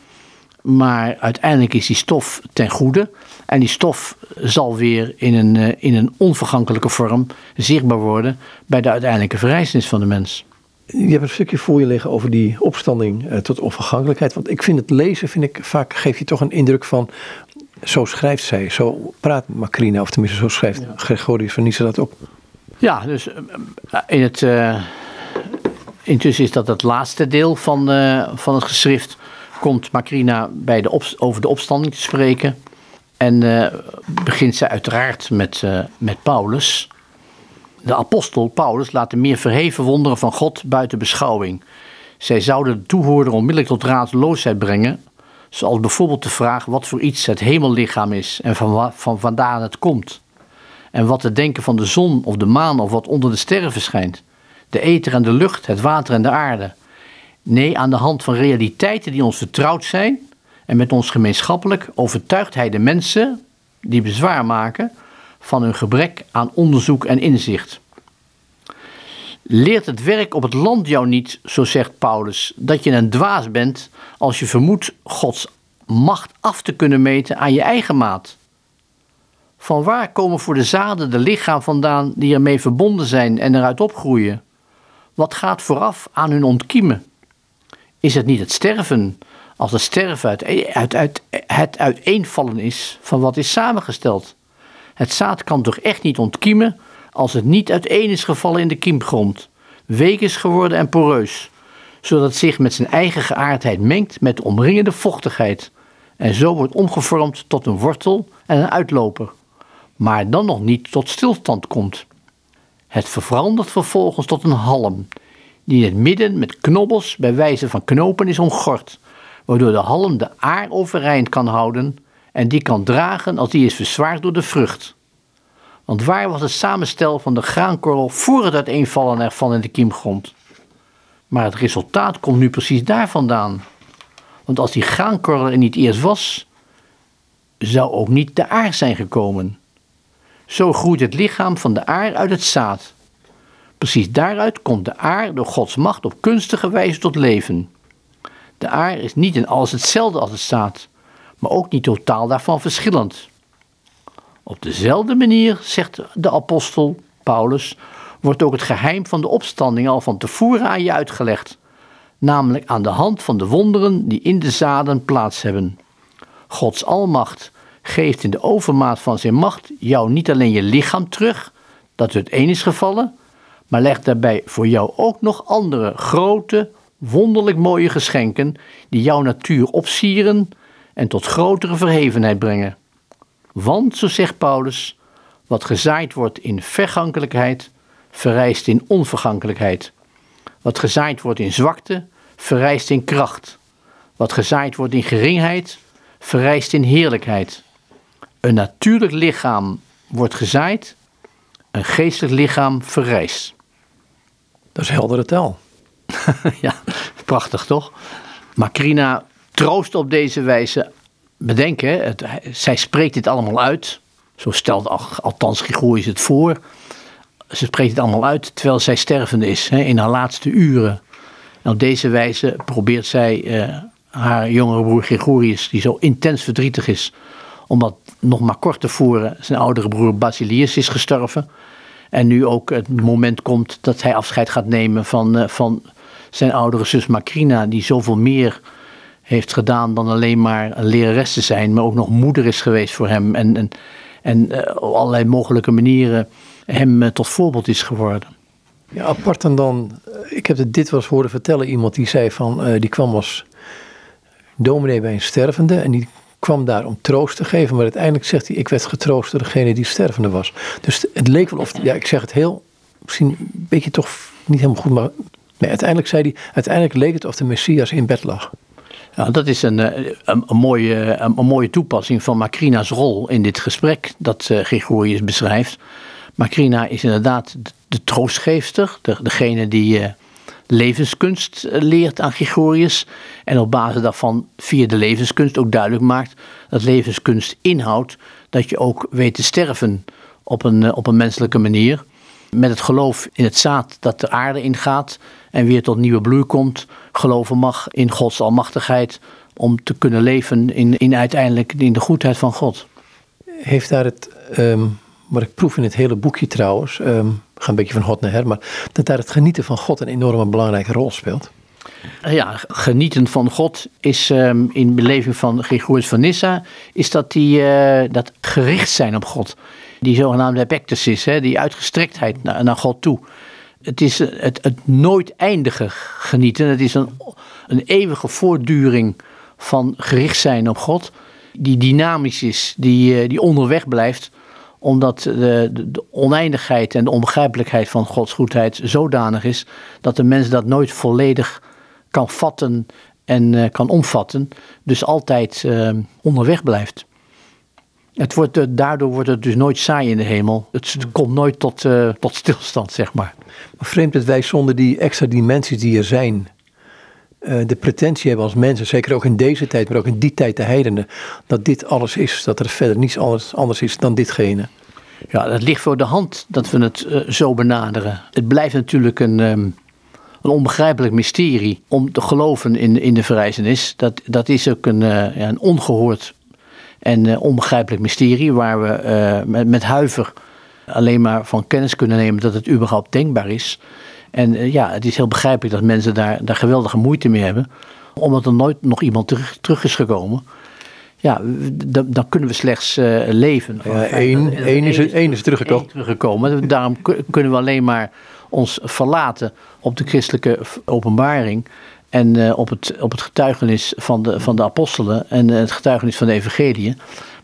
[SPEAKER 2] Maar uiteindelijk is die stof ten goede. En die stof zal weer in een, in een onvergankelijke vorm zichtbaar worden bij de uiteindelijke verrijzenis van de mens.
[SPEAKER 1] Je hebt een stukje voor je liggen over die opstanding uh, tot onvergankelijkheid. Want ik vind het lezen, vind ik, vaak geeft je toch een indruk van, zo schrijft zij, zo praat Macrina, of tenminste zo schrijft ja. Gregorius van Nyssa dat op.
[SPEAKER 2] Ja, dus in het, uh, intussen is dat het laatste deel van, uh, van het geschrift. Komt Macrina bij de over de opstanding te spreken. En uh, begint zij uiteraard met, met Paulus. De apostel Paulus laat de meer verheven wonderen van God buiten beschouwing. Zij zouden de toehoorder onmiddellijk tot raadloosheid brengen, zoals bijvoorbeeld de vraag wat voor iets het hemellichaam is en van, van vandaan het komt. En wat te denken van de zon of de maan of wat onder de sterren verschijnt. De ether en de lucht, het water en de aarde. Nee, aan de hand van realiteiten die ons vertrouwd zijn en met ons gemeenschappelijk overtuigt hij de mensen die bezwaar maken van hun gebrek aan onderzoek en inzicht. Leert het werk op het land jou niet, zo zegt Paulus, dat je een dwaas bent als je vermoedt Gods macht af te kunnen meten aan je eigen maat? Van waar komen voor de zaden de lichaam vandaan die ermee verbonden zijn en eruit opgroeien? Wat gaat vooraf aan hun ontkiemen? Is het niet het sterven, als het sterven uit, uit, uit, het uiteenvallen is van wat is samengesteld? Het zaad kan toch echt niet ontkiemen als het niet uiteen is gevallen in de kiemgrond, week is geworden en poreus, zodat het zich met zijn eigen geaardheid mengt met de omringende vochtigheid en zo wordt omgevormd tot een wortel en een uitloper, maar dan nog niet tot stilstand komt. Het verandert vervolgens tot een halm, die in het midden met knobbels bij wijze van knopen is omgord, waardoor de halm de aar overeind kan houden en die kan dragen als die is verzwaard door de vrucht. Want waar was het samenstel van de graankorrel voor het uiteenvallen ervan in de kiemgrond? Maar het resultaat komt nu precies daar vandaan. Want als die graankorrel er niet eerst was, zou ook niet de aar zijn gekomen. Zo groeit het lichaam van de aar uit het zaad. Precies daaruit komt de aar door Gods macht op kunstige wijze tot leven. De aar is niet in alles hetzelfde als het zaad, maar ook niet totaal daarvan verschillend. Op dezelfde manier, zegt de apostel Paulus, wordt ook het geheim van de opstanding al van tevoren aan je uitgelegd, namelijk aan de hand van de wonderen die in de zaden plaats hebben. Gods almacht geeft in de overmaat van zijn macht jou niet alleen je lichaam terug, dat het een is gevallen, maar legt daarbij voor jou ook nog andere grote, wonderlijk mooie geschenken die jouw natuur opsieren en tot grotere verhevenheid brengen. Want, zo zegt Paulus, wat gezaaid wordt in vergankelijkheid, verrijst in onvergankelijkheid. Wat gezaaid wordt in zwakte, verrijst in kracht. Wat gezaaid wordt in geringheid, verrijst in heerlijkheid. Een natuurlijk lichaam wordt gezaaid, een geestelijk lichaam verrijst.
[SPEAKER 1] Dat is heldere taal.
[SPEAKER 2] ja, prachtig toch? Macrina troost op deze wijze. Bedenken, het, zij spreekt dit allemaal uit. Zo stelt althans Gregorius het voor. Ze spreekt het allemaal uit terwijl zij stervende is, hè, in haar laatste uren. En op deze wijze probeert zij eh, haar jongere broer Gregorius, die zo intens verdrietig is, omdat nog maar kort tevoren zijn oudere broer Basilius is gestorven. En nu ook het moment komt dat hij afscheid gaat nemen van, uh, van zijn oudere zus Macrina, die zoveel meer heeft gedaan dan alleen maar een lerares te zijn, maar ook nog moeder is geweest voor hem. En, en, en uh, op allerlei mogelijke manieren hem uh, tot voorbeeld is geworden.
[SPEAKER 1] Ja, apart en dan, ik heb dit eens horen vertellen, iemand die zei van, die kwam als dominee bij een stervende en die kwam daar om troost te geven, maar uiteindelijk zegt hij, ik werd getroost door degene die stervende was. Dus het leek wel of, ja, ik zeg het heel, misschien een beetje toch niet helemaal goed, maar nee, uiteindelijk zei hij, uiteindelijk leek het of de Messias in bed lag.
[SPEAKER 2] Ja, dat is een, een, een mooie, een, een, mooie toepassing van Macrina's rol in dit gesprek dat uh, Gregorius beschrijft. Macrina is inderdaad de, troostgeefster, de, degene die levenskunst leert aan Gregorius. En op basis daarvan via de levenskunst ook duidelijk maakt dat levenskunst inhoudt dat je ook weet te sterven op een, op een menselijke manier. Met het geloof in het zaad dat de aarde ingaat en weer tot nieuwe bloei komt. Geloven mag in Gods almachtigheid om te kunnen leven in, in uiteindelijk in de goedheid van God.
[SPEAKER 1] Heeft daar het, um, wat ik proef in het hele boekje trouwens, um, ga een beetje van hot naar her, maar dat daar het genieten van God een enorme belangrijke rol speelt.
[SPEAKER 2] Ja, genieten van God is um, in beleving van Gregorius van Nyssa, is dat, die, uh, dat gericht zijn op God. Die zogenaamde epectasis, hè, die uitgestrektheid naar, naar God toe. Het is het, het nooit eindige genieten. Het is een, een eeuwige voortduring van gericht zijn op God. Die dynamisch is, die, die onderweg blijft omdat de, de, oneindigheid en de onbegrijpelijkheid van Gods goedheid zodanig is dat de mens dat nooit volledig kan vatten en uh, kan omvatten. Dus altijd uh, onderweg blijft. Het wordt, uh, daardoor wordt het dus nooit saai in de hemel. Het, het komt nooit tot, tot stilstand, zeg maar.
[SPEAKER 1] Maar vreemd dat wij zonder die extra dimensies die er zijn, de pretentie hebben als mensen, zeker ook in deze tijd, maar ook in die tijd de heidenen, dat dit alles is, dat er verder niets anders, anders is dan ditgene.
[SPEAKER 2] Ja, het ligt voor de hand dat we het uh, zo benaderen. Het blijft natuurlijk een, um, een onbegrijpelijk mysterie om te geloven in, in de verrijzenis. Dat, dat is ook een, uh, ja, een ongehoord en onbegrijpelijk mysterie waar we met, met huiver alleen maar van kennis kunnen nemen dat het überhaupt denkbaar is. En ja, het is heel begrijpelijk dat mensen daar, daar geweldige moeite mee hebben, omdat er nooit nog iemand terug, terug is gekomen. ja, dan, dan kunnen we slechts uh, leven.
[SPEAKER 1] Ja, één, één, is, één is teruggekomen.
[SPEAKER 2] teruggekomen. Daarom kunnen we alleen maar ons verlaten op de christelijke openbaring. En uh, op, het, op het getuigenis van de, van de apostelen en het getuigenis van de evangelie.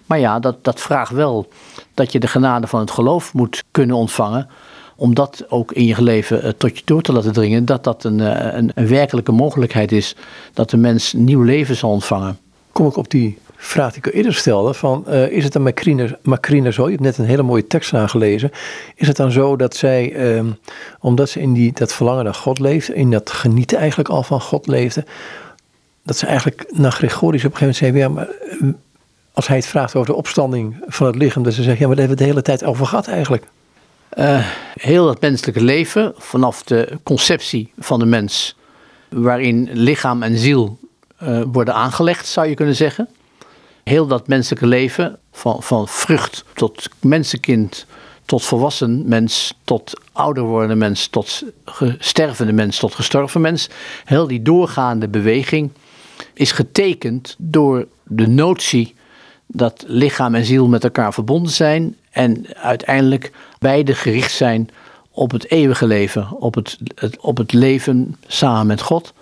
[SPEAKER 2] Maar ja, dat, dat vraagt wel dat je de genade van het geloof moet kunnen ontvangen. Om dat ook in je leven uh, tot je door te laten dringen. Dat dat een, een, een werkelijke mogelijkheid is. Dat de mens nieuw leven zal ontvangen.
[SPEAKER 1] Kom ik op die vraag die ik eerder stelde: van, uh, is het Macrine, Macrine zo? Je hebt net een hele mooie tekst aangelezen. Is het dan zo dat zij, um, omdat ze in die, dat verlangen naar God leefde, in dat genieten eigenlijk al van God leefde, dat ze eigenlijk naar Gregorius op een gegeven moment zei: ja, maar als hij het vraagt over de opstanding van het lichaam, dat ze zeggen: ja, maar daar hebben we de hele tijd over gehad eigenlijk.
[SPEAKER 2] Uh, heel het menselijke leven, vanaf de conceptie van de mens, waarin lichaam en ziel worden aangelegd, zou je kunnen zeggen. Heel dat menselijke leven, van, van vrucht tot mensenkind, tot volwassen mens, tot ouder wordende mens, tot stervende mens, tot gestorven mens, heel die doorgaande beweging is getekend door de notie dat lichaam en ziel met elkaar verbonden zijn en uiteindelijk beide gericht zijn op het eeuwige leven, op het, op het leven samen met God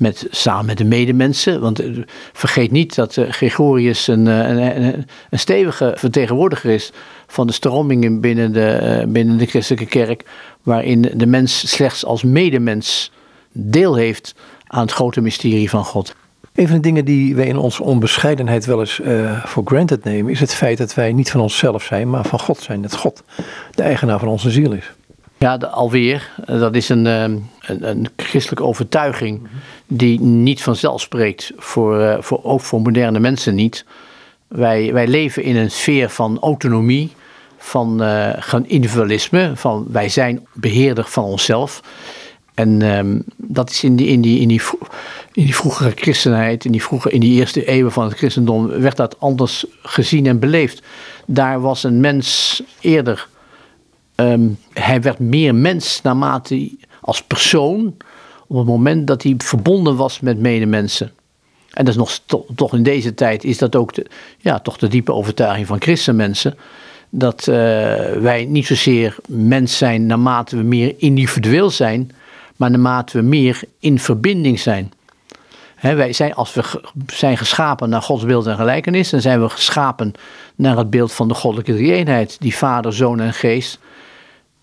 [SPEAKER 2] met, samen met de medemensen. Want eh, vergeet niet dat uh, Gregorius een, eh, een, een, een, stevige vertegenwoordiger is van de stromingen binnen de, binnen de christelijke kerk, waarin de mens slechts als medemens deel heeft aan het grote mysterie van God.
[SPEAKER 1] Een van de dingen die wij in onze onbescheidenheid wel eens voor granted nemen, is het feit dat wij niet van onszelf zijn, maar van God zijn. Dat God de eigenaar van onze ziel is.
[SPEAKER 2] Ja, alweer. Dat is een, ehm, een, een, christelijke overtuiging die niet vanzelf spreekt, voor, uh, voor, ook voor moderne mensen niet. Wij, wij leven in een sfeer van autonomie, van, uh, individualisme, van wij zijn beheerder van onszelf. En um, dat is in die, in, die, in, die, in die vroegere christenheid, in die, vroege, in die eerste eeuwen van het christendom, werd dat anders gezien en beleefd. Daar was een mens eerder Um, hij werd meer mens naarmate hij als persoon op het moment dat hij verbonden was met medemensen. En dat is nog to, toch in deze tijd is dat ook de, ja, toch de diepe overtuiging van christenmensen. Dat uh, wij niet zozeer mens zijn naarmate we meer individueel zijn, maar naarmate we meer in verbinding zijn. Wij zijn, als we zijn geschapen naar Gods beeld en gelijkenis, dan zijn we geschapen naar het beeld van de goddelijke drie-eenheid, die Vader, Zoon en Geest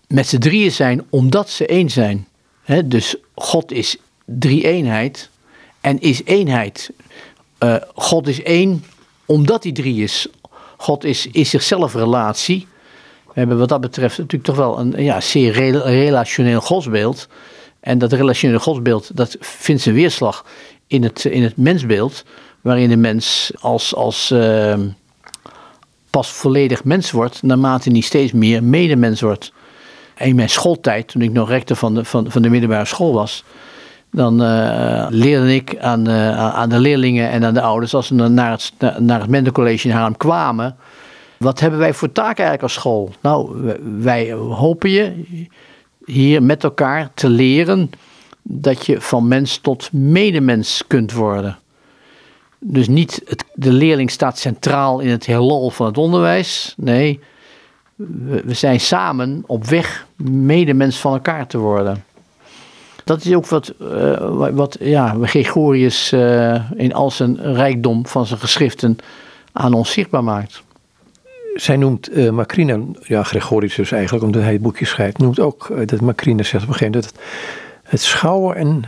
[SPEAKER 2] met z'n drieën zijn omdat ze één zijn. dus God is drie-eenheid en is eenheid. Uh, God is één omdat hij drie is. God is, is zichzelf relatie. We hebben wat dat betreft natuurlijk toch wel een ja, zeer relationeel godsbeeld. En dat relationele godsbeeld dat vindt zijn weerslag in het, in het mensbeeld. Waarin de mens als, als uh, pas volledig mens wordt, naarmate hij steeds meer medemens wordt in mijn schooltijd, toen ik nog rector van de, van, van de middelbare school was, dan uh, leerde ik aan, uh, aan de leerlingen en aan de ouders, als ze naar het, naar het in Haarlem kwamen, wat hebben wij voor taak eigenlijk als school? Nou, wij hopen je hier met elkaar te leren dat je van mens tot medemens kunt worden. Dus niet het, de leerling staat centraal in het heelal van het onderwijs. Nee, we, zijn samen op weg medemens van elkaar te worden. Dat is ook wat, uh, wat ja, Gregorius uh, in al zijn rijkdom van zijn geschriften aan ons zichtbaar maakt.
[SPEAKER 1] Zij noemt uh, Macrina, ja Gregorius dus eigenlijk, omdat hij het boekje schrijft, noemt ook dat Macrina zegt op een gegeven moment dat het, schouwen en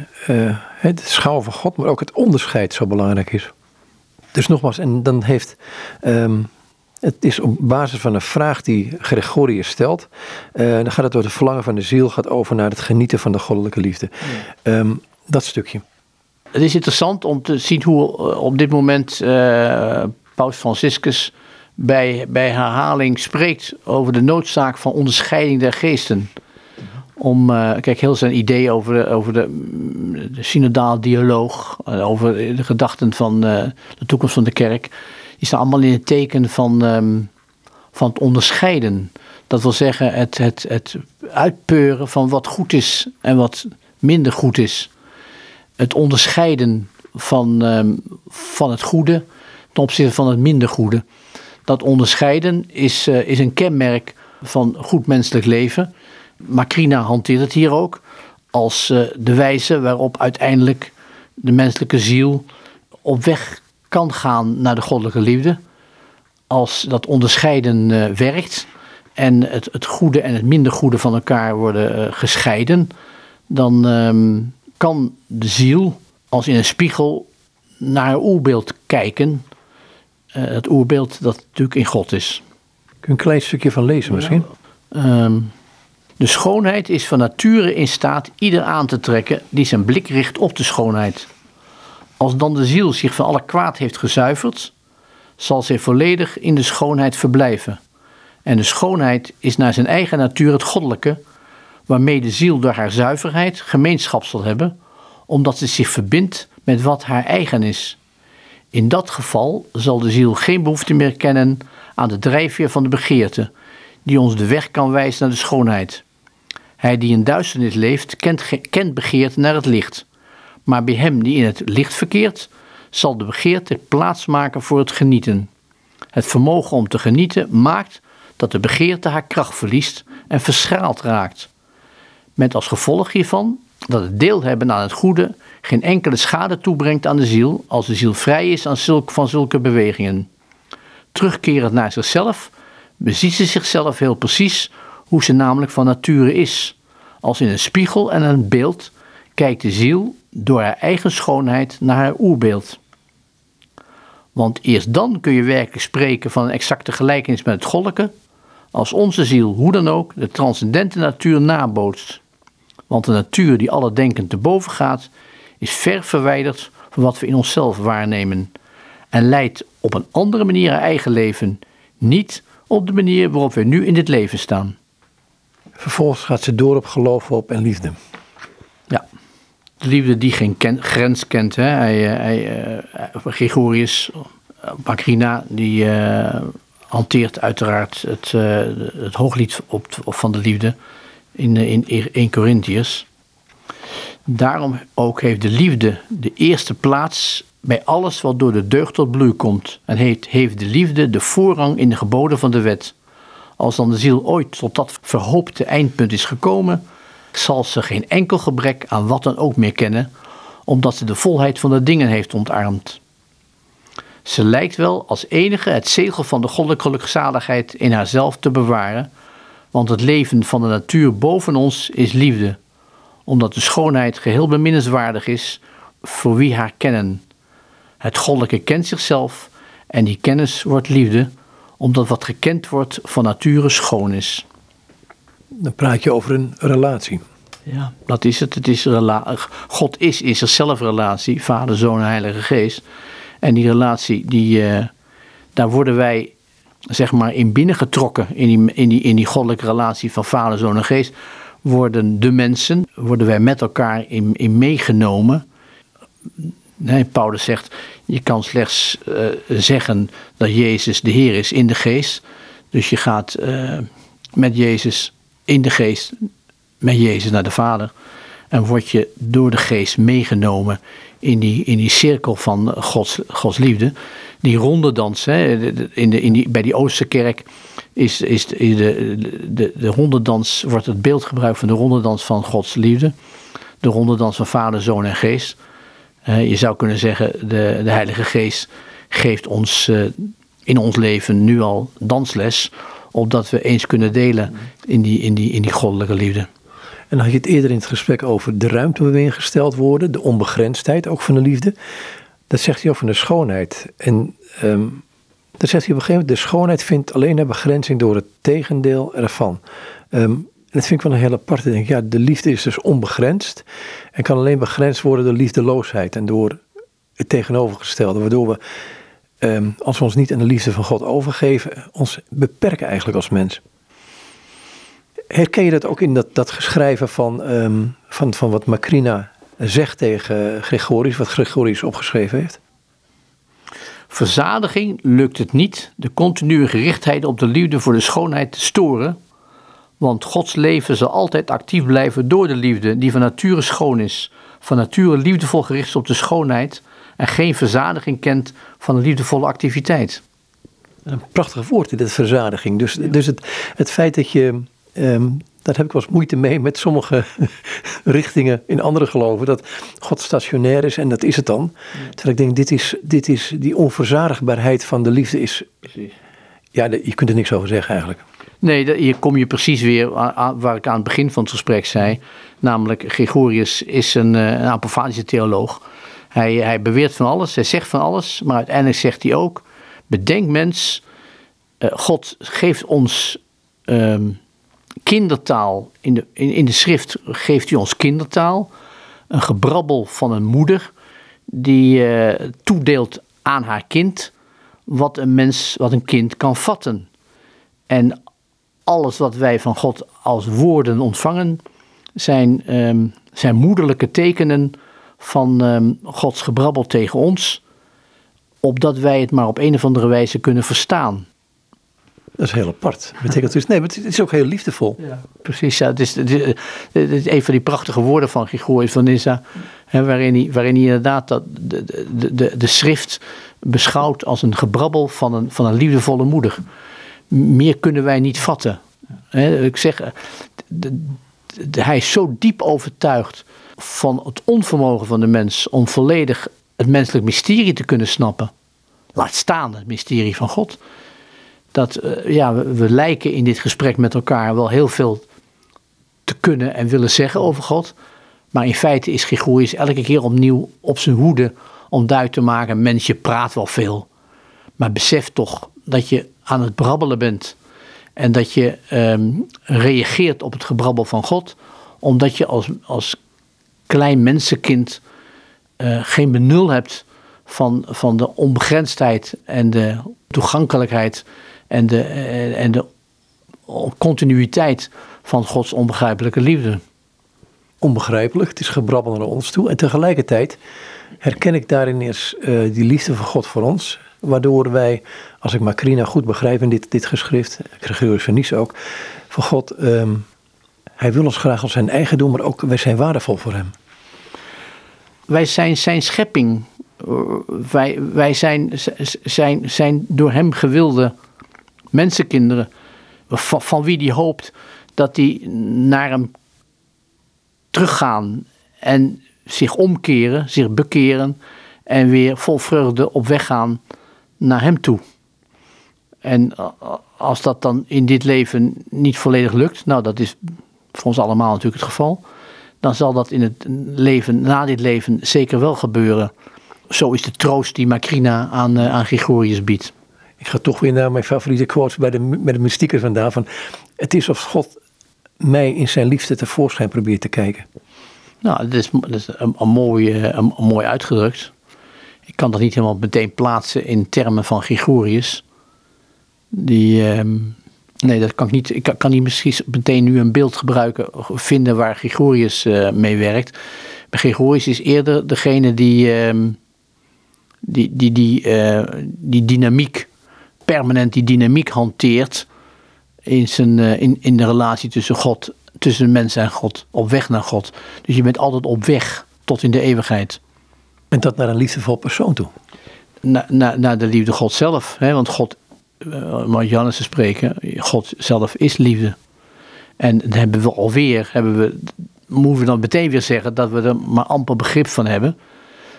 [SPEAKER 1] het schouwen van God, maar ook het onderscheid zo belangrijk is. Dus nogmaals, en dan heeft um, het is op basis van een vraag die Gregorius stelt. Uh, dan gaat het door het verlangen van de ziel, gaat over naar het genieten van de goddelijke liefde. Um, dat stukje.
[SPEAKER 2] Het is interessant om te zien hoe uh, op dit moment uh, Paus Franciscus bij, bij herhaling spreekt over de noodzaak van onderscheiding der geesten. Om, kijk, heel zijn idee over de, over de, de synodaal dialoog, over de gedachten van de toekomst van de kerk die staan allemaal in het teken van, um, van het onderscheiden. Dat wil zeggen het, het, het uitpeuren van wat goed is en wat minder goed is. Het onderscheiden van, um, van het goede ten opzichte van het minder goede. Dat onderscheiden is, eh, is een kenmerk van goed menselijk leven. Macrina hanteert het hier ook als eh, de wijze waarop uiteindelijk de menselijke ziel op weg kan gaan naar de goddelijke liefde. Als dat onderscheiden uh, werkt en het, het goede en het minder goede van elkaar worden uh, gescheiden, dan um, kan de ziel als in een spiegel naar een oerbeeld kijken. Uh, het oerbeeld dat natuurlijk in God is.
[SPEAKER 1] Kun je een klein stukje van lezen misschien?
[SPEAKER 2] Ja. Um, de schoonheid is van nature in staat ieder aan te trekken die zijn blik richt op de schoonheid. Als dan de ziel zich van alle kwaad heeft gezuiverd, zal zij volledig in de schoonheid verblijven. En de schoonheid is naar zijn eigen natuur het goddelijke, waarmee de ziel door haar zuiverheid gemeenschap zal hebben, omdat ze zich verbindt met wat haar eigen is. In dat geval zal de ziel geen behoefte meer kennen aan de drijfveer van de begeerte, die ons de weg kan wijzen naar de schoonheid. Hij die in duisternis leeft, kent, kent begeerte naar het licht. Maar bij hem die in het licht verkeert, zal de begeerte plaats maken voor het genieten. Het vermogen om te genieten maakt dat de begeerte haar kracht verliest en verschraald raakt. Met als gevolg hiervan dat het deel hebben aan het goede geen enkele schade toebrengt aan de ziel als de ziel vrij is aan zulk, van zulke bewegingen. Terugkerend naar zichzelf, beziet ze zichzelf heel precies hoe ze namelijk van nature is. Als in een spiegel en een beeld kijkt de ziel door haar eigen schoonheid naar haar oerbeeld. Want eerst dan kun je werkelijk spreken van een exacte gelijkenis met het goddelijke, als onze ziel, hoe dan ook, de transcendente natuur nabootst. Want de natuur die alle denken te boven gaat, is ver verwijderd van wat we in onszelf waarnemen en leidt op een andere manier haar eigen leven, niet op de manier waarop we nu in dit leven staan.
[SPEAKER 1] Vervolgens gaat ze door op geloof, hoop en liefde.
[SPEAKER 2] Ja, de liefde die geen grens kent. Hè. Hij, hij, uh, Gregorius Macrina, die uh, hanteert uiteraard het, het hooglied op, op, van de liefde in, in 1 Corinthiërs. Daarom ook heeft de liefde de eerste plaats bij alles wat door de deugd tot bloei komt. En heeft, heeft de liefde de voorrang in de geboden van de wet. Als dan de ziel ooit tot dat verhoopte eindpunt is gekomen, zal ze geen enkel gebrek aan wat dan ook meer kennen, omdat ze de volheid van de dingen heeft ontarmd. Ze lijkt wel als enige het zegel van de goddelijke gelukzaligheid in haarzelf te bewaren, want het leven van de natuur boven ons is liefde, omdat de schoonheid geheel beminnenswaardig is voor wie haar kennen. Het goddelijke kent zichzelf en die kennis wordt liefde, omdat wat gekend wordt van nature schoon is.
[SPEAKER 1] Dan praat je over een relatie.
[SPEAKER 2] Ja, dat is het. het is God is in zichzelf relatie, Vader, Zoon en Heilige Geest. En die relatie, die, uh, daar worden wij zeg maar in binnengetrokken, in die, in, die, in die goddelijke relatie van Vader, Zoon en Geest, worden de mensen, worden wij met elkaar in, in meegenomen. Nee, Paulus zegt, je kan slechts uh, zeggen dat Jezus de Heer is in de geest. Dus je gaat uh, met Jezus in de geest, met Jezus naar de Vader. En word je door de geest meegenomen in die, in die cirkel van Gods, Gods liefde. Die rondedans, hè, in de, in die, bij die Oosterkerk is, is de, de, de, de rondedans, wordt het beeld gebruikt van de rondedans van Gods liefde. De rondedans van Vader, Zoon en Geest. Je zou kunnen zeggen, de, de Heilige Geest geeft ons uh, in ons leven nu al dansles, opdat we eens kunnen delen in die, in die, in die goddelijke liefde.
[SPEAKER 1] En dan had je het eerder in het gesprek over de ruimte waarin we ingesteld worden, de onbegrensdheid ook van de liefde. Dat zegt hij ook van de schoonheid. En um, dat zegt hij op een gegeven moment, de schoonheid vindt alleen een begrenzing door het tegendeel ervan. Um, en dat vind ik wel een hele aparte ding. Ja, de liefde is dus onbegrensd en kan alleen begrensd worden door liefdeloosheid en door het tegenovergestelde. Waardoor we, um, als we ons niet aan de liefde van God overgeven, ons beperken eigenlijk als mens. Herken je dat ook in dat, dat geschrijven van, um, van, van wat Macrina zegt tegen Gregorius, wat Gregorius opgeschreven heeft?
[SPEAKER 2] Verzadiging lukt het niet de continue gerichtheid op de liefde voor de schoonheid te storen want Gods leven zal altijd actief blijven door de liefde, die van nature schoon is, van nature liefdevol gericht op de schoonheid en geen verzadiging kent van een liefdevolle activiteit.
[SPEAKER 1] Een prachtig woord, dit verzadiging. Dus, dus het, het feit dat je, ehm, daar heb ik wel eens moeite mee met sommige richtingen in andere geloven, dat God stationair is en dat is het dan. Terwijl ik denk, dit is, dit is die onverzadigbaarheid van de liefde is,
[SPEAKER 2] Precies.
[SPEAKER 1] ja, je kunt er niks over zeggen eigenlijk.
[SPEAKER 2] Nee, hier kom je precies weer a- a- waar ik aan het begin van het gesprek zei. Namelijk, Gregorius is een, eh, een apofatische theoloog. Hij, hij beweert van alles, hij zegt van alles, maar uiteindelijk zegt hij ook: Bedenk mens, eh, God geeft ons ehm, kindertaal. In de, in, in de schrift geeft hij ons kindertaal. Een gebrabbel van een moeder die eh, toedeelt aan haar kind wat een mens, wat een kind kan vatten. En alles wat wij van God als woorden ontvangen, zijn, ehm, zijn moederlijke tekenen van ehm, Gods gebrabbel tegen ons, opdat wij het maar op een of andere wijze kunnen verstaan.
[SPEAKER 1] Dat is heel apart. Betekent dus, nee, maar het is ook heel liefdevol.
[SPEAKER 2] Ja, precies. Ja. Het, is, het, is, het is een van die prachtige woorden van Gregorius van Nyssa, hè, waarin, hij, waarin hij inderdaad dat, de, de, de, de schrift beschouwt als een gebrabbel van een, van een liefdevolle moeder. Meer kunnen wij niet vatten. Hè, ik zeg, eh, de- hij is zo diep overtuigd van het onvermogen van de mens om volledig het menselijk mysterie te kunnen snappen. Laat staan het mysterie van God dat eh, ja, we, lijken in dit gesprek met elkaar wel heel veel te kunnen en willen zeggen over God. Maar in feite is Gregorius elke keer opnieuw op zijn hoede om duidelijk te maken: mens, je praat wel veel. Maar besef toch dat je aan het brabbelen bent. En dat je ehm, reageert op het gebrabbel van God. Omdat je als, als klein mensenkind eh, geen benul hebt van, van de onbegrensdheid en de toegankelijkheid en de, eh, en de continuïteit van Gods onbegrijpelijke liefde.
[SPEAKER 1] Onbegrijpelijk, het is gebrabbel naar ons toe. En tegelijkertijd herken ik daarin eens eh, die liefde van God voor ons. Waardoor wij, als ik Macrina goed begrijp in dit, dit geschrift, Gregorius van Nice ook, van God, ehm, hij wil ons graag als zijn eigen doen, maar ook wij zijn waardevol voor hem.
[SPEAKER 2] Wij zijn zijn schepping. Uh, Wij, wij zijn, zijn, zijn door hem gewilde mensenkinderen. Van, van wie hij hoopt dat die naar hem teruggaan en zich omkeren, zich bekeren en weer vol vreugde op weg gaan naar hem toe. En als dat dan in dit leven niet volledig lukt, nou dat is voor ons allemaal natuurlijk het geval, dan zal dat in het leven na dit leven zeker wel gebeuren. Zo is de troost die Macrina aan, uh, aan Gregorius biedt.
[SPEAKER 1] Ik ga toch weer naar mijn favoriete quotes bij de, met de mystieker vandaan. Van, het is of God mij in zijn liefde tevoorschijn probeert te kijken.
[SPEAKER 2] Nou, dat is, dat is een, een, mooi, een, een mooi uitgedrukt. Ik kan dat niet helemaal meteen plaatsen in termen van Gregorius. Die, um, nee, dat kan ik niet. Ik kan, kan niet misschien meteen nu een beeld gebruiken, vinden waar Gregorius uh, mee werkt. Maar Gregorius is eerder degene die, um, die, die, die, uh, die dynamiek, permanent die dynamiek hanteert in, zijn, uh, in, in de relatie tussen God, tussen de mens en God, op weg naar God. Dus je bent altijd op weg tot in de eeuwigheid.
[SPEAKER 1] En dat naar een liefdevol persoon toe?
[SPEAKER 2] Na, na, naar de liefde God zelf. Hè? Want God, om uit Johannes te spreken, God zelf is liefde. En dan hebben we alweer, hebben we, moeten we dan meteen weer zeggen dat we er maar amper begrip van hebben.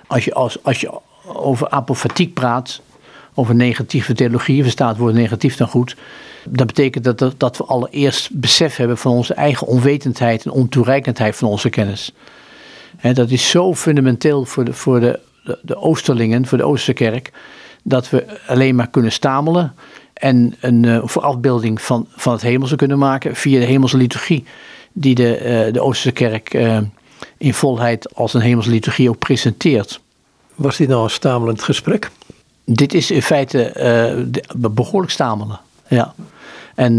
[SPEAKER 2] Als je, als, als je over apofatiek praat, over negatieve theologie, verstaat woord negatief dan goed. Dat betekent dat, dat we allereerst besef hebben van onze eigen onwetendheid en ontoereikendheid van onze kennis. He, dat is zo fundamenteel voor, de, voor de, de, de Oosterlingen, voor de Oosterkerk, dat we alleen maar kunnen stamelen en een uh, voorafbeelding van, van het hemelse kunnen maken via de hemelse liturgie, die de, uh, de Oosterkerk uh, in volheid als een hemelse liturgie ook presenteert.
[SPEAKER 1] Was dit nou een stamelend gesprek?
[SPEAKER 2] Dit is in feite behoorlijk stamelen. Ja. En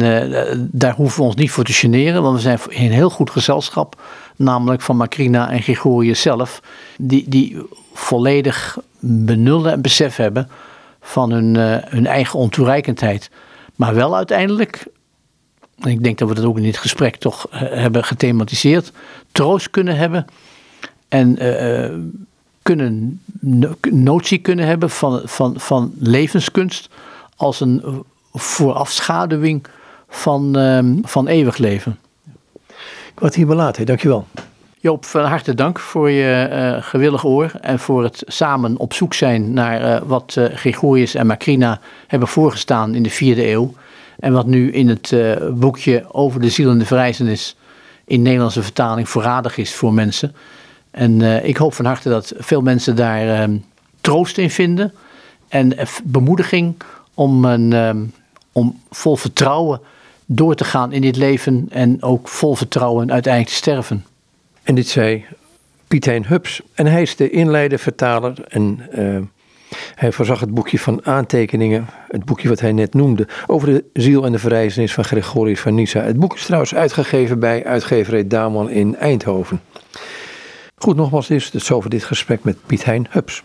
[SPEAKER 2] daar hoeven we ons niet voor te generen, want we zijn in heel goed gezelschap, namelijk van Macrina en Gregorius zelf, die, die volledig benullen en besef hebben van hun, uh, hun eigen ontoereikendheid. Maar wel uiteindelijk, en ik denk dat we dat ook in dit gesprek toch uh, hebben gethematiseerd, troost kunnen hebben en kunnen, notie kunnen hebben van, van, van levenskunst als een voorafschaduwing van, van eeuwig leven.
[SPEAKER 1] Ik word hier belaten, dankjewel.
[SPEAKER 2] Joop, van harte dank voor je uh, gewillig oor en voor het samen op zoek zijn naar uh, wat uh, Gregorius en Macrina hebben voorgestaan in de vierde eeuw. En wat nu in het boekje over de ziel en de verrijzenis in Nederlandse vertaling voorradig is voor mensen. En ik hoop van harte dat veel mensen daar ehm, troost in vinden en bemoediging om, een, ehm, om vol vertrouwen door te gaan in dit leven en ook vol vertrouwen uiteindelijk te sterven.
[SPEAKER 1] En dit zei Pietijn Hubs. En hij is de inleider, vertaler en uh, hij voorzag het boekje van aantekeningen, het boekje wat hij net noemde, over de ziel en de verrijzenis van Gregorius van Nyssa. Het boek is trouwens uitgegeven bij uitgeverij Daman in Eindhoven. Goed, nogmaals is het zo voor dit gesprek met Piet Hein Hubs.